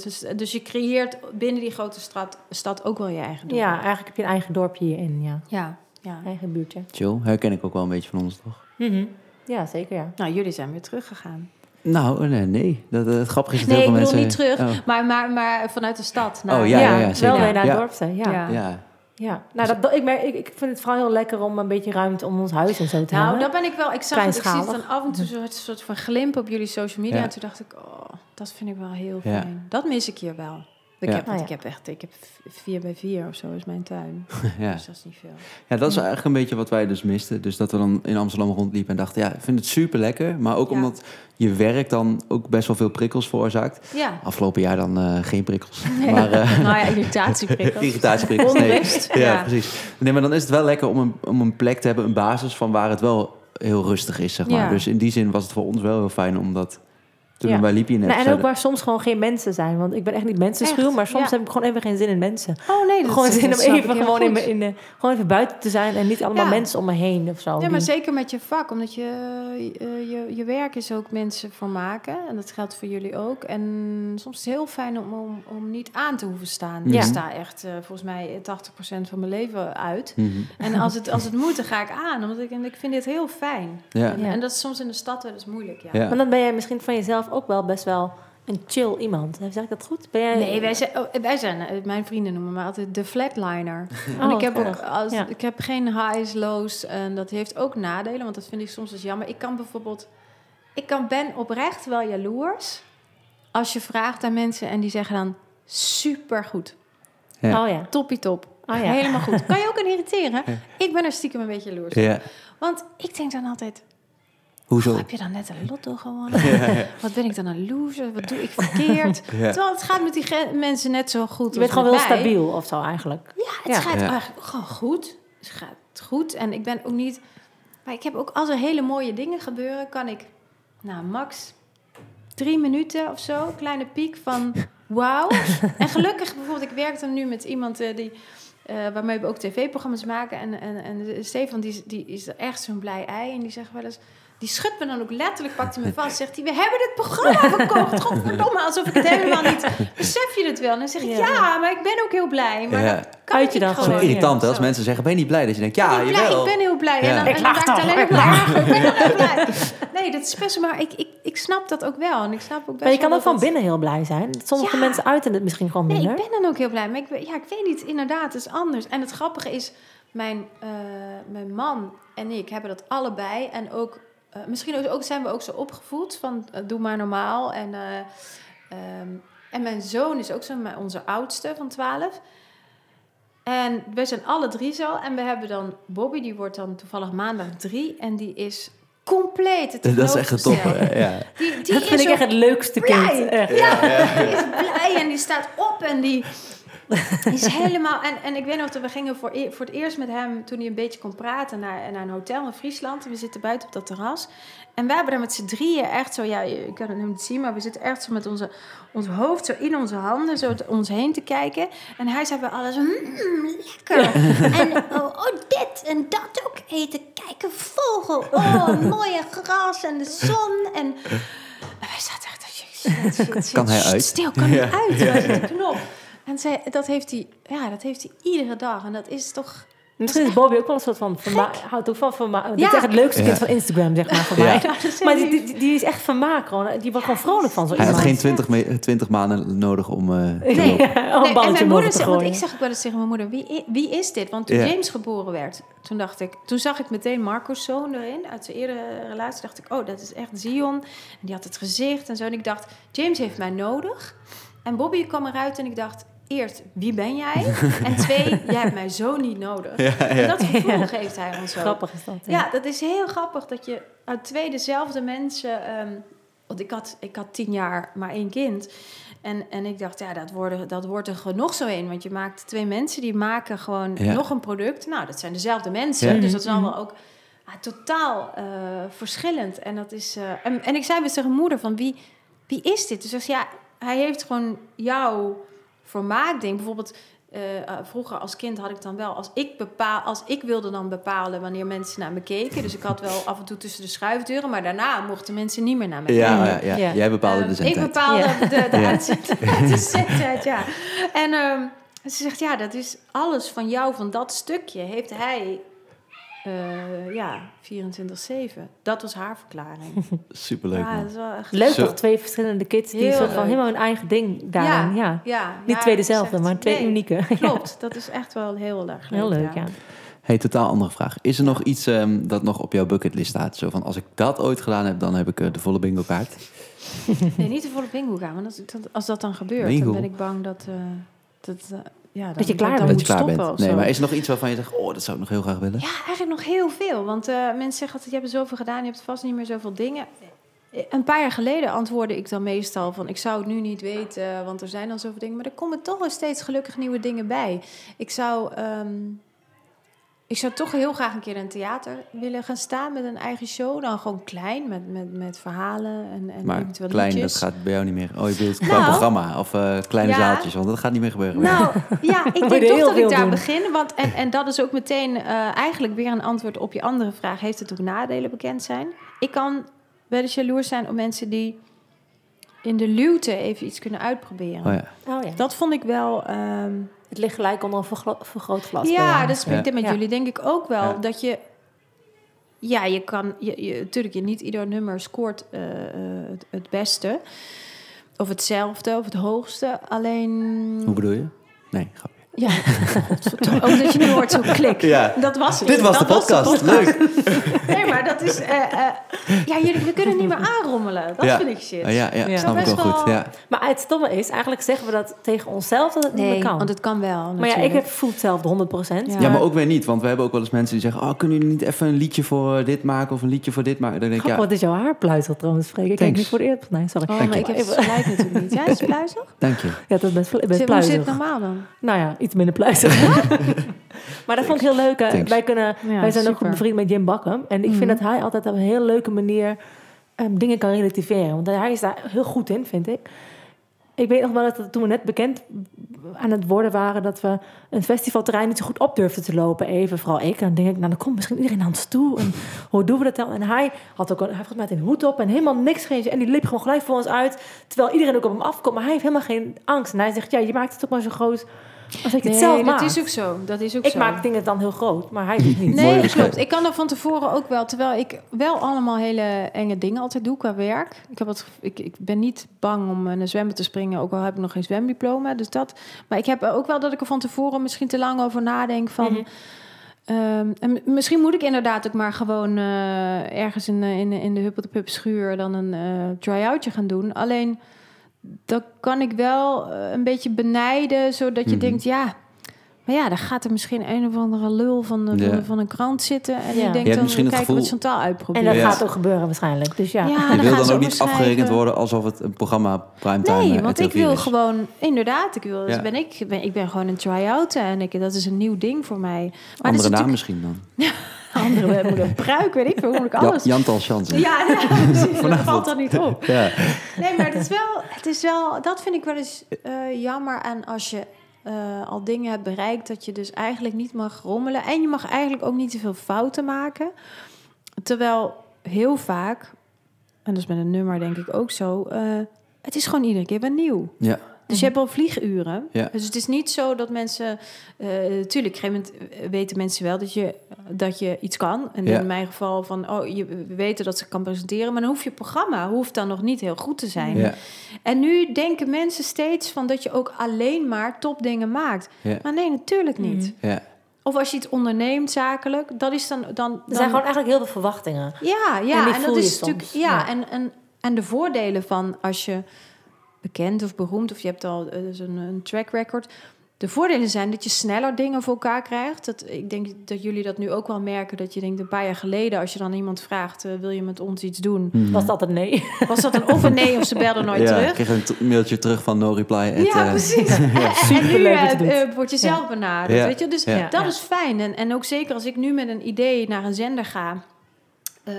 Dus, dus je creëert binnen die grote stad, stad ook wel je eigen dorp. Ja, eigenlijk heb je een eigen dorpje hierin, ja. ja, ja. Eigen buurtje. Chill, herken ik ook wel een beetje van ons, toch? Mhm. Ja, zeker ja. Nou, jullie zijn weer teruggegaan. Nou, nee, nee. Dat, het grappige is dat Nee, heel ik veel bedoel mensen... niet terug, Oh. maar, maar, maar vanuit de stad. naar- Oh, ja, ja, ja, zeker. wel weer naar Ja. het dorp zijn, ja. Ja. Ja. Nou, dat, dat- ik, merk, ik, ik vind het vooral heel lekker om een beetje ruimte om ons huis en zo te Nou, hebben. dat ben ik wel. Ik zag het, ik zie het dan af en toe zo'n soort van glimp op jullie social media. Ja. En toen dacht ik, oh, dat vind ik wel heel Ja. fijn. Dat mis ik hier wel. Ik, Ja. heb, Ah, ja. ik heb echt, ik heb vier bij vier of zo is mijn tuin. ja. Dus dat is niet veel. ja, dat is eigenlijk een beetje wat wij dus misten. Dus dat we dan in Amsterdam rondliepen en dachten... ja, ik vind het super lekker. Maar ook Ja. omdat je werk dan ook best wel veel prikkels veroorzaakt. Ja. Afgelopen jaar dan eh, geen prikkels. Nee. Maar eh, nou ja, irritatieprikkels. irritatieprikkels. Nee. Ja, Ja. precies. Nee, maar dan is het wel lekker om een, om een plek te hebben, een basis van waar het wel heel rustig is, zeg maar. Ja. Dus in die zin was het voor ons wel heel fijn, omdat toen Ja. liepen je net... Nou, en ook waar soms gewoon geen mensen zijn. Want ik ben echt niet mensenschuw, Echt? maar soms Ja. heb ik gewoon even geen zin in mensen. Oh nee, dat gewoon zin om even, gewoon, in, goed. me- in de, gewoon even buiten te zijn en niet allemaal Ja. mensen om me heen of zo. Ja, Die- maar zeker met je vak, omdat je, eh, je, je werk is ook mensen voor maken. En dat geldt voor jullie ook. En soms is het heel fijn om, om, om niet aan te hoeven staan. Ja. Ik sta echt eh, volgens mij 80% van mijn leven uit. Mhm. En als het, als het moet, dan ga ik aan. Omdat ik, en ik vind dit heel fijn. Ja. En, Ja. en dat is soms in de stad wel eens moeilijk, ja. Ja. Maar dan ben jij misschien van jezelf ook wel best wel een chill iemand. Zeg ik dat goed? Ben jij... Nee, wij zijn, oh, wij zijn, eh, mijn vrienden noemen me altijd de flatliner. en Oh, ik heb, ook, als, Ja. ik heb geen highs, lows. En dat heeft ook nadelen, want dat vind ik soms dus jammer. Ik kan bijvoorbeeld, ik kan, ben oprecht wel jaloers. Als je vraagt aan mensen en die zeggen dan supergoed. Ja. Oh ja. Toppie top. Oh ja. Helemaal goed. Kan je ook aan irriteren? Ik ben er stiekem een beetje jaloers op. Want ik denk dan altijd, Hoezo? oh, heb je dan net een lotto gewonnen? Wat ben ik dan een loser? Wat doe ik verkeerd? Ja. Terwijl het gaat met die mensen net zo goed Je bent gewoon wel stabiel of zo eigenlijk. Ja, het Ja. gaat Ja. eigenlijk gewoon goed. Het gaat goed. En ik ben ook niet... Maar ik heb ook, als er hele mooie dingen gebeuren, kan ik... Nou, max drie minuten of zo, kleine piek van wauw. en gelukkig, bijvoorbeeld, ik werk dan nu met iemand eh, die... eh, waarmee we ook tv-programma's maken. En, en, en Stefan, die, is- die is echt zo'n blij ei. En die zegt wel eens... Die schudt me dan ook letterlijk, pakt hij me vast. Zegt hij, we hebben dit programma verkocht. Godverdomme, alsof ik het helemaal niet... Besef je het wel? En dan zeg ik, Ja. ja, maar ik ben ook heel blij. Maar Ja. dat kan Uit je dan Zo gewoon. irritant hè, als mensen zeggen, ben je niet blij? Dat je denkt, ja, ik ben blij, ik ben heel blij. Ja. En dan, Ik en dan toch, alleen ik ben heel blij. Nee, dat is best maar ik, ik, ik snap dat ook wel. En ik snap ook best Maar je kan ook van binnen heel blij zijn. Sommige Ja. mensen uiten het misschien gewoon Nee, minder. ik ben dan ook heel blij. Maar ik, ja, ik weet niet, inderdaad, het is anders. En het grappige is, mijn, eh, mijn man en ik hebben dat allebei. En ook, eh, misschien ook, zijn we ook zo opgevoed van eh, doe maar normaal. En, eh, ehm, en mijn zoon is ook zo, onze oudste van 12. En we zijn alle drie zo. En we hebben dan Bobby, die wordt dan toevallig maandag drie. En die is compleet het Dat is echt een top. Ja. Die, die Dat is vind ik echt het leukste blij. kind. Echt. Ja, die is blij en die staat op en die is helemaal... En, en ik weet nog dat we gingen voor, e- voor het eerst met hem, toen hij een beetje kon praten, naar, naar een hotel in Friesland. En we zitten buiten op dat terras. En wij hebben daar met z'n drieën echt zo, ja, je kan het nu niet zien, maar we zitten echt zo met onze, ons hoofd zo in onze handen, zo ons heen te kijken. En hij zei bij alles, mm, lekker. En oh, oh, dit en dat ook eten. Kijk, een vogel. Oh, mooie gras en de zon. En, en wij zaten echt, shit, shit. Kan hij uit? Stil, kan hij uit? Waar zit de knop? En zij, dat, heeft hij, ja, dat heeft hij iedere dag. En dat is toch... Misschien is Bobby ook wel een soort van... verma- houdt ook van vermaak. Dit is Ja. echt het leukste Ja. kind van Instagram, zeg maar, voor Ja. mij. Ja, Maar die, die, die is echt vermaak gewoon. Die wordt gewoon vrolijk van zo Hij had geen 20, me- 20 maanden nodig om... eh, te Nee. Nee, en mijn moeder zegt, want gooien. ik zeg ook wel eens tegen mijn moeder, wie, wie is dit? Want toen Ja. James geboren werd, toen dacht ik, toen zag ik meteen Marco's zoon erin, uit zijn eerdere relatie, dacht ik, oh, dat is echt Zion. En die had het gezicht en zo. En ik dacht, James heeft mij nodig. En Bobby kwam eruit en ik dacht, eerst, wie ben jij? En twee, jij hebt mij zo niet nodig. En dat gevoel geeft hij ons ook. Grappig is dat. Ja, dat is heel grappig dat je uit twee dezelfde mensen. ehm, want ik had, ik had tien jaar maar één kind. En, en ik dacht, ja, dat, worden, dat wordt er genoeg zo in. Want je maakt twee mensen die maken gewoon Ja. nog een product. Nou, dat zijn dezelfde mensen. Ja. Dus dat is allemaal ook ah, totaal eh, verschillend. En, dat is, eh, en, en ik zei bij tegen moeder van wie, wie is dit? Dus ze zegt, ja, hij heeft gewoon jouw vermaakding. Bijvoorbeeld eh, eh, vroeger als kind had ik dan wel, als ik, bepaal, als ik wilde dan bepalen wanneer mensen naar me keken. Dus ik had wel af en toe tussen de schuifdeuren, maar daarna mochten mensen niet meer naar me kijken. Ja, ja, ja. Ja. Jij bepaalde Ehm, de Ik zendtijd. bepaalde Ja. de, de Ja. de zendtijd, ja. En ehm, ze zegt, ja, dat is alles van jou, van dat stukje, heeft hij, eh, ja, 24-7. Dat was haar verklaring. Superleuk, ja, dat man. is wel echt... Leuk Zo. toch? Twee verschillende kids die soort van helemaal hun eigen ding daarin. Ja. ja, Niet ja, twee dezelfde, maar twee nee, unieke. Klopt, dat is echt wel heel erg leuk. Heel leuk, ja. Hey, totaal andere vraag. Is er nog iets ehm, dat nog op jouw bucketlist staat? Zo van, als ik dat ooit gedaan heb, dan heb ik eh, de volle bingo kaart. Nee, niet te volle bingo gaan. Want als, dat, als dat dan gebeurt, Bingo. dan ben ik bang dat... eh, dat ja, Dat je klaar dan bent. dat moet je klaar stoppen bent. of Nee, zo. maar is er nog iets waarvan je zegt, oh, dat zou ik nog heel graag willen? Ja, eigenlijk nog heel veel. Want eh, mensen zeggen altijd, je hebt zoveel gedaan, je hebt vast niet meer zoveel dingen. Een paar jaar geleden antwoordde ik dan meestal van... ik zou het nu niet weten, want er zijn dan zoveel dingen. Maar er komen toch wel steeds gelukkig nieuwe dingen bij. Ik zou, ehm, ik zou toch heel graag een keer in een theater willen gaan staan... met een eigen show. Dan gewoon klein, met, met, met verhalen en, en Maar eventueel klein, liedjes. dat gaat bij jou niet meer. Oh, je bedoelt qua Nou, programma of eh, kleine ja. zaaltjes, want dat gaat niet meer gebeuren. Nou, ja, ik denk toch heel dat ik daar doen. begin. Want, en, en dat is ook meteen eh, eigenlijk weer een antwoord op je andere vraag. Heeft het ook nadelen bekend zijn? Ik kan wel eens jaloers zijn op mensen die in de luwte even iets kunnen uitproberen. Oh ja. Oh ja. Dat vond ik wel... ehm, Het ligt gelijk onder een vergrootglas. ja, dat spreekt Ja. met Ja. jullie denk ik ook wel. Ja. Dat je... Ja, je kan... Je, je, natuurlijk, je, niet ieder nummer scoort eh, eh, het, het beste. Of hetzelfde, of het hoogste. Alleen... Hoe bedoel je? Nee, grapje. Ja, ook dat je nu hoort zo klik. Ja. Dat was het. Dit was de podcast. Leuk. Nee, maar dat is... eh, eh, ja, jullie we kunnen niet meer aanrommelen. Dat Ja. vind ik shit. Ah, ja, ja, Ja. snap ik wel Best goed. wel- Ja. Maar het stomme is, eigenlijk zeggen we dat tegen onszelf dat het niet meer kan. want het kan wel maar ja, ik natuurlijk. heb voel hetzelfde, 100%. Ja. Ja, maar ook weer niet. Want we hebben ook wel eens mensen die zeggen... Oh, kunnen jullie niet even een liedje voor dit maken of een liedje voor dit maken? Dan denk ik, ja, wat is jouw haar pluizig trouwens, Freek? Ik kijk Thanks. niet voor de eerste... Nee, sorry. Oh, Dank maar je. ik heb het natuurlijk niet. Jij is pluizig? dank je. Ja, dat is best, best Hoe pluizig. zit het normaal dan? Nou ja, iets minder pluizig. maar dat vond ik heel leuk. hè. Thanks. Wij, kunnen, Ja, wij zijn ook goed bevriend met Jim Bakken. En ik vind Mhm. dat hij altijd op een heel leuke manier ehm, dingen kan relativeren. Want hij is daar heel goed in, vind ik. Ik weet nog wel dat toen we net bekend aan het worden waren... dat we een festivalterrein niet zo goed op durfden te lopen. Even, vooral ik. En dan denk ik, nou, dan komt misschien iedereen naar ons toe. En hoe doen we dat dan? En hij had ook een, hij had mij een hoed op en helemaal niks. Geen, en die liep gewoon gelijk voor ons uit. Terwijl iedereen ook op hem afkomt. Maar hij heeft helemaal geen angst. En hij zegt, ja, je maakt het ook maar zo groot als ik het zelf Nee, maak. dat is ook zo. Dat is ook Ik zo. maak dingen dan heel groot, maar hij doet niet. Nee, klopt. Ik kan er van tevoren ook wel, terwijl ik wel allemaal hele enge dingen altijd doe qua werk. Ik, heb het, ik, ik ben niet bang om in een zwembad te springen, ook al heb ik nog geen zwemdiploma. Dus dat, maar ik heb ook wel dat ik er van tevoren misschien te lang over nadenk van... Mhm. Ehm, en misschien moet ik inderdaad ook maar gewoon eh, ergens in, de- in, de- in de Huppel de schuur dan een eh try-outje gaan doen. Alleen, dat kan ik wel eh, een beetje benijden, zodat je Mhm. denkt, ja... Maar ja, dan gaat er misschien een of andere lul van, de, Ja. van, een krant zitten. En Ja. die Je denkt dan, misschien het kijken wat gevoel- Chantal En dat Ja. gaat ook gebeuren waarschijnlijk. Dus ja. Ja, Je dan wil dan ook niet afgerekend worden alsof het een programma primetime Nee, eh, want ik RTL 4 wil is. gewoon, inderdaad, ik wil, dus Ja. ben ik, ik ben, ik ben gewoon een try-out en ik, dat is een nieuw ding voor mij. Maar Andere is naam natuurlijk- misschien dan. Andere moet een pruik, weet ik veel, hoe moet ik Ja, alles. Jantal Chansen. Ja, ja precies. Dat valt er niet op. Ja. Nee, maar het is wel, het is wel dat vind ik wel eens eh, jammer aan als je eh, al dingen hebt bereikt, dat je dus eigenlijk niet mag rommelen. En je mag eigenlijk ook niet te veel fouten maken. Terwijl heel vaak, en dat is met een nummer denk ik ook zo, eh, het is gewoon iedere keer weer nieuw. Ja. Dus je hebt al vlieguren. Ja. Dus het is niet zo dat mensen... eh tuurlijk, op een gegeven moment weten mensen wel dat je, dat je iets kan. En Ja. in mijn geval van... Oh, je, we weten dat ze kan presenteren. Maar dan hoeft je programma hoeft dan nog niet heel goed te zijn. Ja. En nu denken mensen steeds van dat je ook alleen maar topdingen maakt. Ja. Maar nee, natuurlijk niet. Ja. Of als je iets onderneemt zakelijk, dat is dan... dan, Er dan zijn gewoon eigenlijk heel veel verwachtingen. ja, En ja. die En, voel dat je is natuurlijk. ja. En, en, en de voordelen van als je bekend of beroemd of je hebt al eh, dus een, een track record. De voordelen zijn dat je sneller dingen voor elkaar krijgt. Dat, ik denk dat jullie dat nu ook wel merken. Dat je denkt een paar jaar geleden, als je dan iemand vraagt: eh, wil je met ons iets doen? Mhm. Was dat altijd nee? Was dat een of een nee of ze belden nooit ja, terug? ik kreeg een mailtje terug van no reply. at, Ja, eh, precies. En- En, nu eh, word je zelf benaderd. Ja. Weet je? Dus Ja. dat Ja. is fijn. En, en ook zeker als ik nu met een idee naar een zender ga... eh,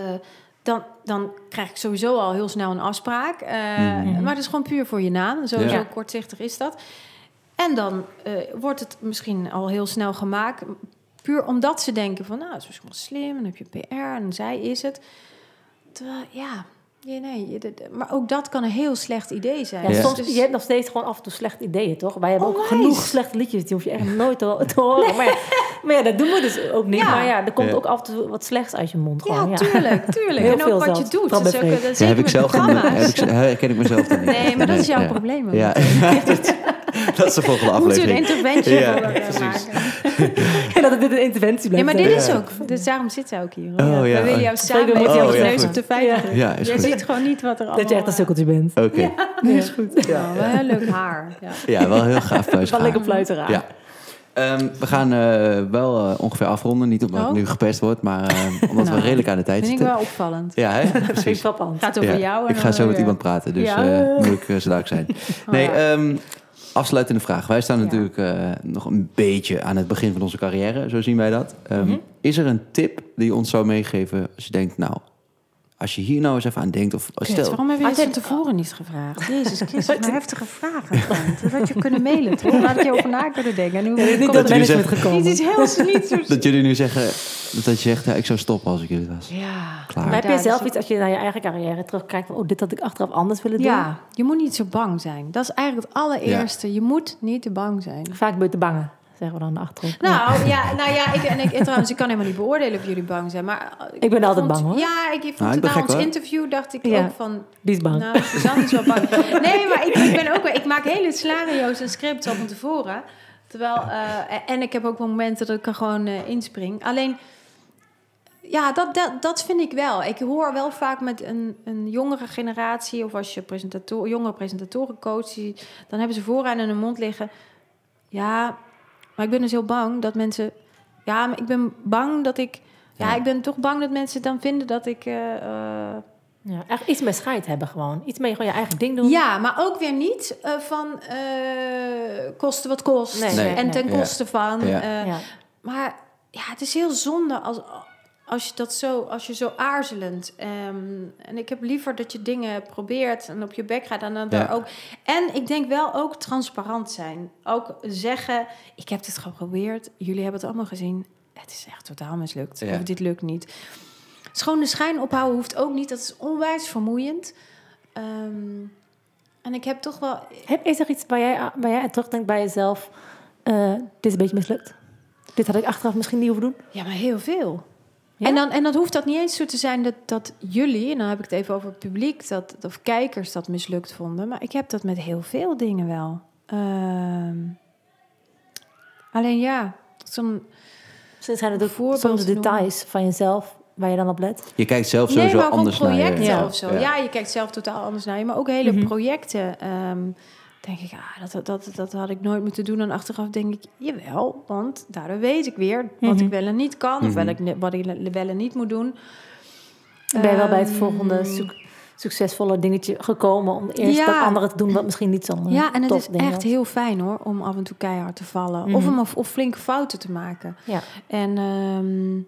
dan, dan krijg ik sowieso al heel snel een afspraak. Eh, Mhm. Maar dat is gewoon puur voor je naam. Sowieso Ja. kortzichtig is dat. En dan eh, wordt het misschien al heel snel gemaakt... puur omdat ze denken van... nou, dat is misschien wel slim, dan heb je PR en zij is het. Terwijl, ja... Ja, nee, je- de- de- maar ook dat kan een heel slecht idee zijn. Ja, Ja. Soms, Dus- je hebt nog steeds gewoon af en toe slechte ideeën, toch? Wij hebben ook Onwijs. genoeg slechte liedjes. Die hoef je echt nooit te, te horen. Maar, ja, maar ja, dat doen we dus ook niet. Ja. Maar ja, er komt Ja. ook af en toe wat slechts uit je mond. Gewoon, Ja, ja. tuurlijk, tuurlijk. Heel en ook veel wat je doet. Dat is ook, dat Ja, heb zeker ik met zelf ik, ze- herken ik mezelf dan niet. Nee, maar dat is jouw ja. probleem. ook. Ja, dat is de volgende Moeten we een aflevering. interventie Ja, voor elkaar precies. maken? En dat dit een interventie Ja, blijft. maar dit is ook... Dus daarom zit zij ook hier. Oh, ja. We willen jou samen met ook neus op de feiten. Ja, is Jij ziet gewoon niet wat er allemaal... Dat je echt een sukkeltje bent. Oké. Ja, is goed. Ja, wel heel leuk haar. Ja. Ja, wel heel gaaf thuis. Wel lekker fluiten raar. Ja. Ehm, we gaan eh, wel eh, ongeveer afronden. Niet omdat Oh. ik nu gepest word, maar eh, omdat we Nou, redelijk aan de tijd Vind ik zitten. wel opvallend. Ja, hè? Precies. precies. frappant. gaat over Ja, jou. En Ik ga zo weer- met iemand praten, dus Ja. eh, moet ik uh, zo duidelijk zijn. Nee, ja. Afsluitende vraag. Wij staan Ja. natuurlijk eh, nog een beetje aan het begin van onze carrière. Zo zien wij dat. Ehm, Mhm. Is er een tip die je ons zou meegeven als je denkt, nou, als je hier nou eens even aan denkt, of Kut, stel, waarom heb je Had van je- tevoren niet gevraagd? Jezus Christus, wat een heftige vragen. Dat had je kunnen mailen, toch? Daar had je over na kunnen denken. En nu Ja, niet komt dat jullie management zeggen- gekomen. niet iets heel niet zo... dat jullie nu zeggen, dat je zegt, ja, ik zou stoppen als ik jullie was. Ja. Klaar. Maar heb je Ja, zelf iets als je naar je eigen carrière terugkijkt van, oh, dit had ik achteraf anders willen doen? Ja, je moet niet zo bang zijn. Dat is eigenlijk het allereerste. Je moet niet te bang zijn. Vaak ben je te bangen, zeggen we dan achterop. Nou ja, nou ja ik, en ik, en trouwens, ik kan helemaal niet beoordelen of jullie bang zijn. Maar eh, Ik ben altijd vond- bang, hoor. Ja, ik vond Nou, ik na gek, ons hoor. interview dacht ik Ja. ook van... Die is bang. Nou, Suzanne is wel bang. Nee, maar ik, ik ben ook wel... Ik maak hele scenario's en scripts al van tevoren. Terwijl, eh, en ik heb ook wel momenten dat ik er gewoon eh, inspring. Alleen, ja, dat, dat, dat vind ik wel. Ik hoor wel vaak met een, een jongere generatie... of als je presentator, jongere presentatoren coach... die- dan hebben ze vooraan in hun mond liggen... ja, maar ik ben dus heel bang dat mensen... ja, maar ik ben bang dat ik... Ja, Ja. ik ben toch bang dat mensen dan vinden dat ik... eh, eh, Ja, echt iets met scheid hebben gewoon. Iets mee gewoon je eigen ding doen. ja, maar ook weer niet eh, van eh, kosten wat kost. Nee, Nee. En ten Ja. koste van. Ja. eh, Ja. Maar ja, het is heel zonde als, als je dat zo, als je zo aarzelend. ehm, en ik heb liever dat je dingen probeert en op je bek gaat en dan daar Ja. ook. En ik denk wel ook transparant zijn. Ook zeggen: ik heb dit geprobeerd. Jullie hebben het allemaal gezien. Het is echt totaal mislukt. Ja. Of dit lukt niet. Schoon de schijn ophouden hoeft ook niet. Dat is onwijs vermoeiend. Ehm, en ik heb toch wel Heb, is er iets waar jij, waar jij terugdenkt bij jezelf? eh, dit is een beetje mislukt. Dit had ik achteraf misschien niet hoeven doen. Ja, maar heel veel. Ja? En, dan, en dan hoeft dat niet eens zo te zijn dat, dat jullie, en dan heb ik het even over het publiek, dat, of kijkers dat mislukt vonden. Maar ik heb dat met heel veel dingen wel. Ehm, alleen ja, zo'n. Misschien zijn het ook Voorbeeld soms details van jezelf waar je dan op let. Je kijkt zelf Nee, sowieso maar ook anders naar je... projecten Ja. of zo. Ja. Ja. je kijkt zelf totaal anders naar je, maar ook hele Mhm. projecten. ehm, denk ik, ah, dat, dat, dat had ik nooit moeten doen. En achteraf denk ik, jawel, want daardoor weet ik weer wat Mhm. ik wel en niet kan, of Mhm. wel ik, wat ik wel en niet moet doen. En ben je wel bij het Ehm, volgende suc- succesvolle dingetje gekomen om eerst Ja. dat andere te doen wat misschien niet zo'n Ja, en het is echt was. heel fijn hoor, om af en toe keihard te vallen. Mhm. Of om of flinke fouten te maken. Ja. En ehm,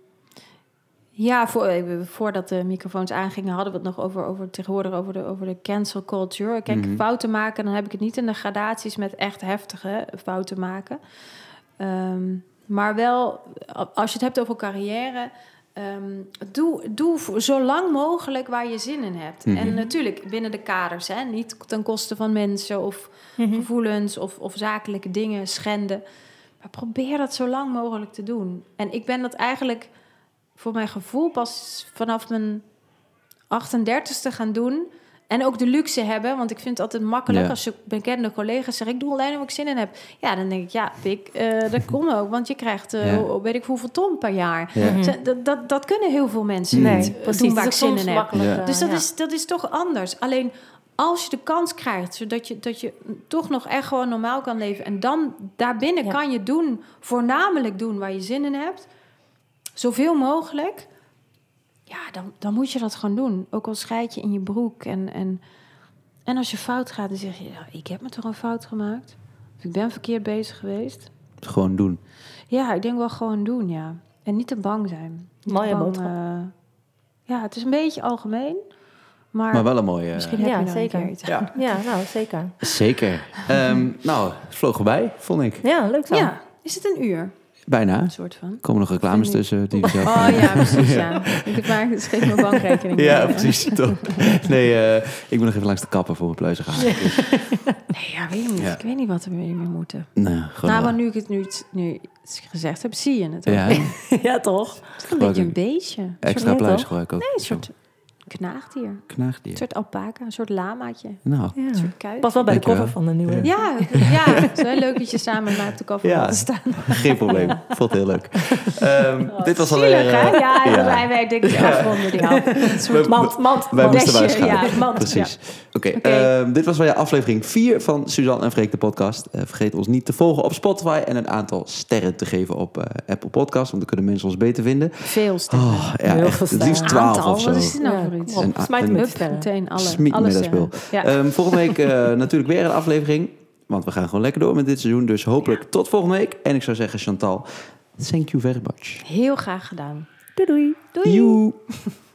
ja, voor, eh, voordat de microfoons aangingen, hadden we het nog over, over tegenwoordig over de, over de cancel culture. Kijk, Mhm. fouten maken, dan heb ik het niet in de gradaties met echt heftige fouten maken. Ehm, maar wel, als je het hebt over carrière, ehm, doe, doe zo lang mogelijk waar je zin in hebt. Mhm. En natuurlijk binnen de kaders, hè, niet ten koste van mensen of Mhm. gevoelens of, of zakelijke dingen schenden. Maar probeer dat zo lang mogelijk te doen. En ik ben dat eigenlijk voor mijn gevoel pas vanaf mijn 38ste gaan doen. En ook de luxe hebben, want ik vind het altijd makkelijk Ja. als je bekende collega's zegt: Ik doe alleen waar ik zin in heb. Ja, dan denk ik: Ja, Pik, eh, dat komt ook, want je krijgt eh, Ja. weet ik hoeveel ton per jaar. Ja. Mhm. Dat, dat, dat kunnen heel veel mensen Nee, niet eh, precies. doen waar ik zin soms in heb. eh, Dus dat, ja. is, dat is toch anders. Alleen als je de kans krijgt, zodat je, dat je toch nog echt gewoon normaal kan leven. En dan daarbinnen Ja. kan je doen, voornamelijk doen waar je zin in hebt. Zoveel mogelijk. Ja, dan, dan moet je dat gewoon doen. Ook al scheid je in je broek. En, en, en als je fout gaat, dan zeg je... Ik heb me toch een fout gemaakt? Of ik ben verkeerd bezig geweest? Gewoon doen. Ja, ik denk wel gewoon doen, ja. En niet te bang zijn. Niet Mooie bang, eh, ja, het is een beetje algemeen. Maar, Maar wel een mooie... misschien Ja, heb je nog zeker. een keer iets. Ja, Ja, nou, zeker. zeker. Ehm, nou, het vloog voorbij, vond ik. Ja, leuk zo. Ja, is het een uur? Bijna. Een soort van. Er komen nog reclames ik- tussen. Die zelf Oh ja, precies, ja. Ik maar dus geef mijn bankrekening. Ja, precies. Top. Nee, eh, ik moet nog even langs de kapper voor mijn pluizen gaan. Dus, Nee, ja, weet ik niet. Ja. Ik weet niet wat we mee moeten. nou, nou, maar nu ik het nu, nu gezegd heb, zie je het ook. Ja, Ja, toch? Een beetje een beestje. Een extra pluis toch? gebruik ook. Nee, een soort knaagdier. Knaagdier. Een soort alpaca, een soort lamaatje. Nou, Ja. Een soort kuif. Pas wel bij de cover van de nieuwe. Ja, ja, het is heel leuk dat je samen met mij op de cover Ja. wilt staan. geen probleem. Vond het heel leuk. Ehm, dit was. Zielig, hè? eh, Ja, ja. wij, wij denken die afronden, die helpen. Een soort Mand, mand, Wij moesten ja, mand, Precies. Oké, Oké. ehm, dit was weer aflevering 4 van Suzanne en Freek de podcast. Eh, vergeet ons niet te volgen op Spotify en een aantal sterren te geven op eh, Apple Podcast, want dan kunnen mensen ons beter vinden. Veel sterren. Oh, ja, Heel echt. veel Het liefst sterren. 12 Aantal, of zo. Wat is dit nou Ja, voor kom iets? op. Een- Smijt een- met Hup, sterren. meteen alle, Smiet alle met dat sterren. Ja. Ehm, volgende week eh, natuurlijk weer een aflevering, want we gaan gewoon lekker door met dit seizoen. Dus hopelijk tot volgende week. En ik zou zeggen, Chantal, thank you very much. Heel graag gedaan. Doei doei. Doei!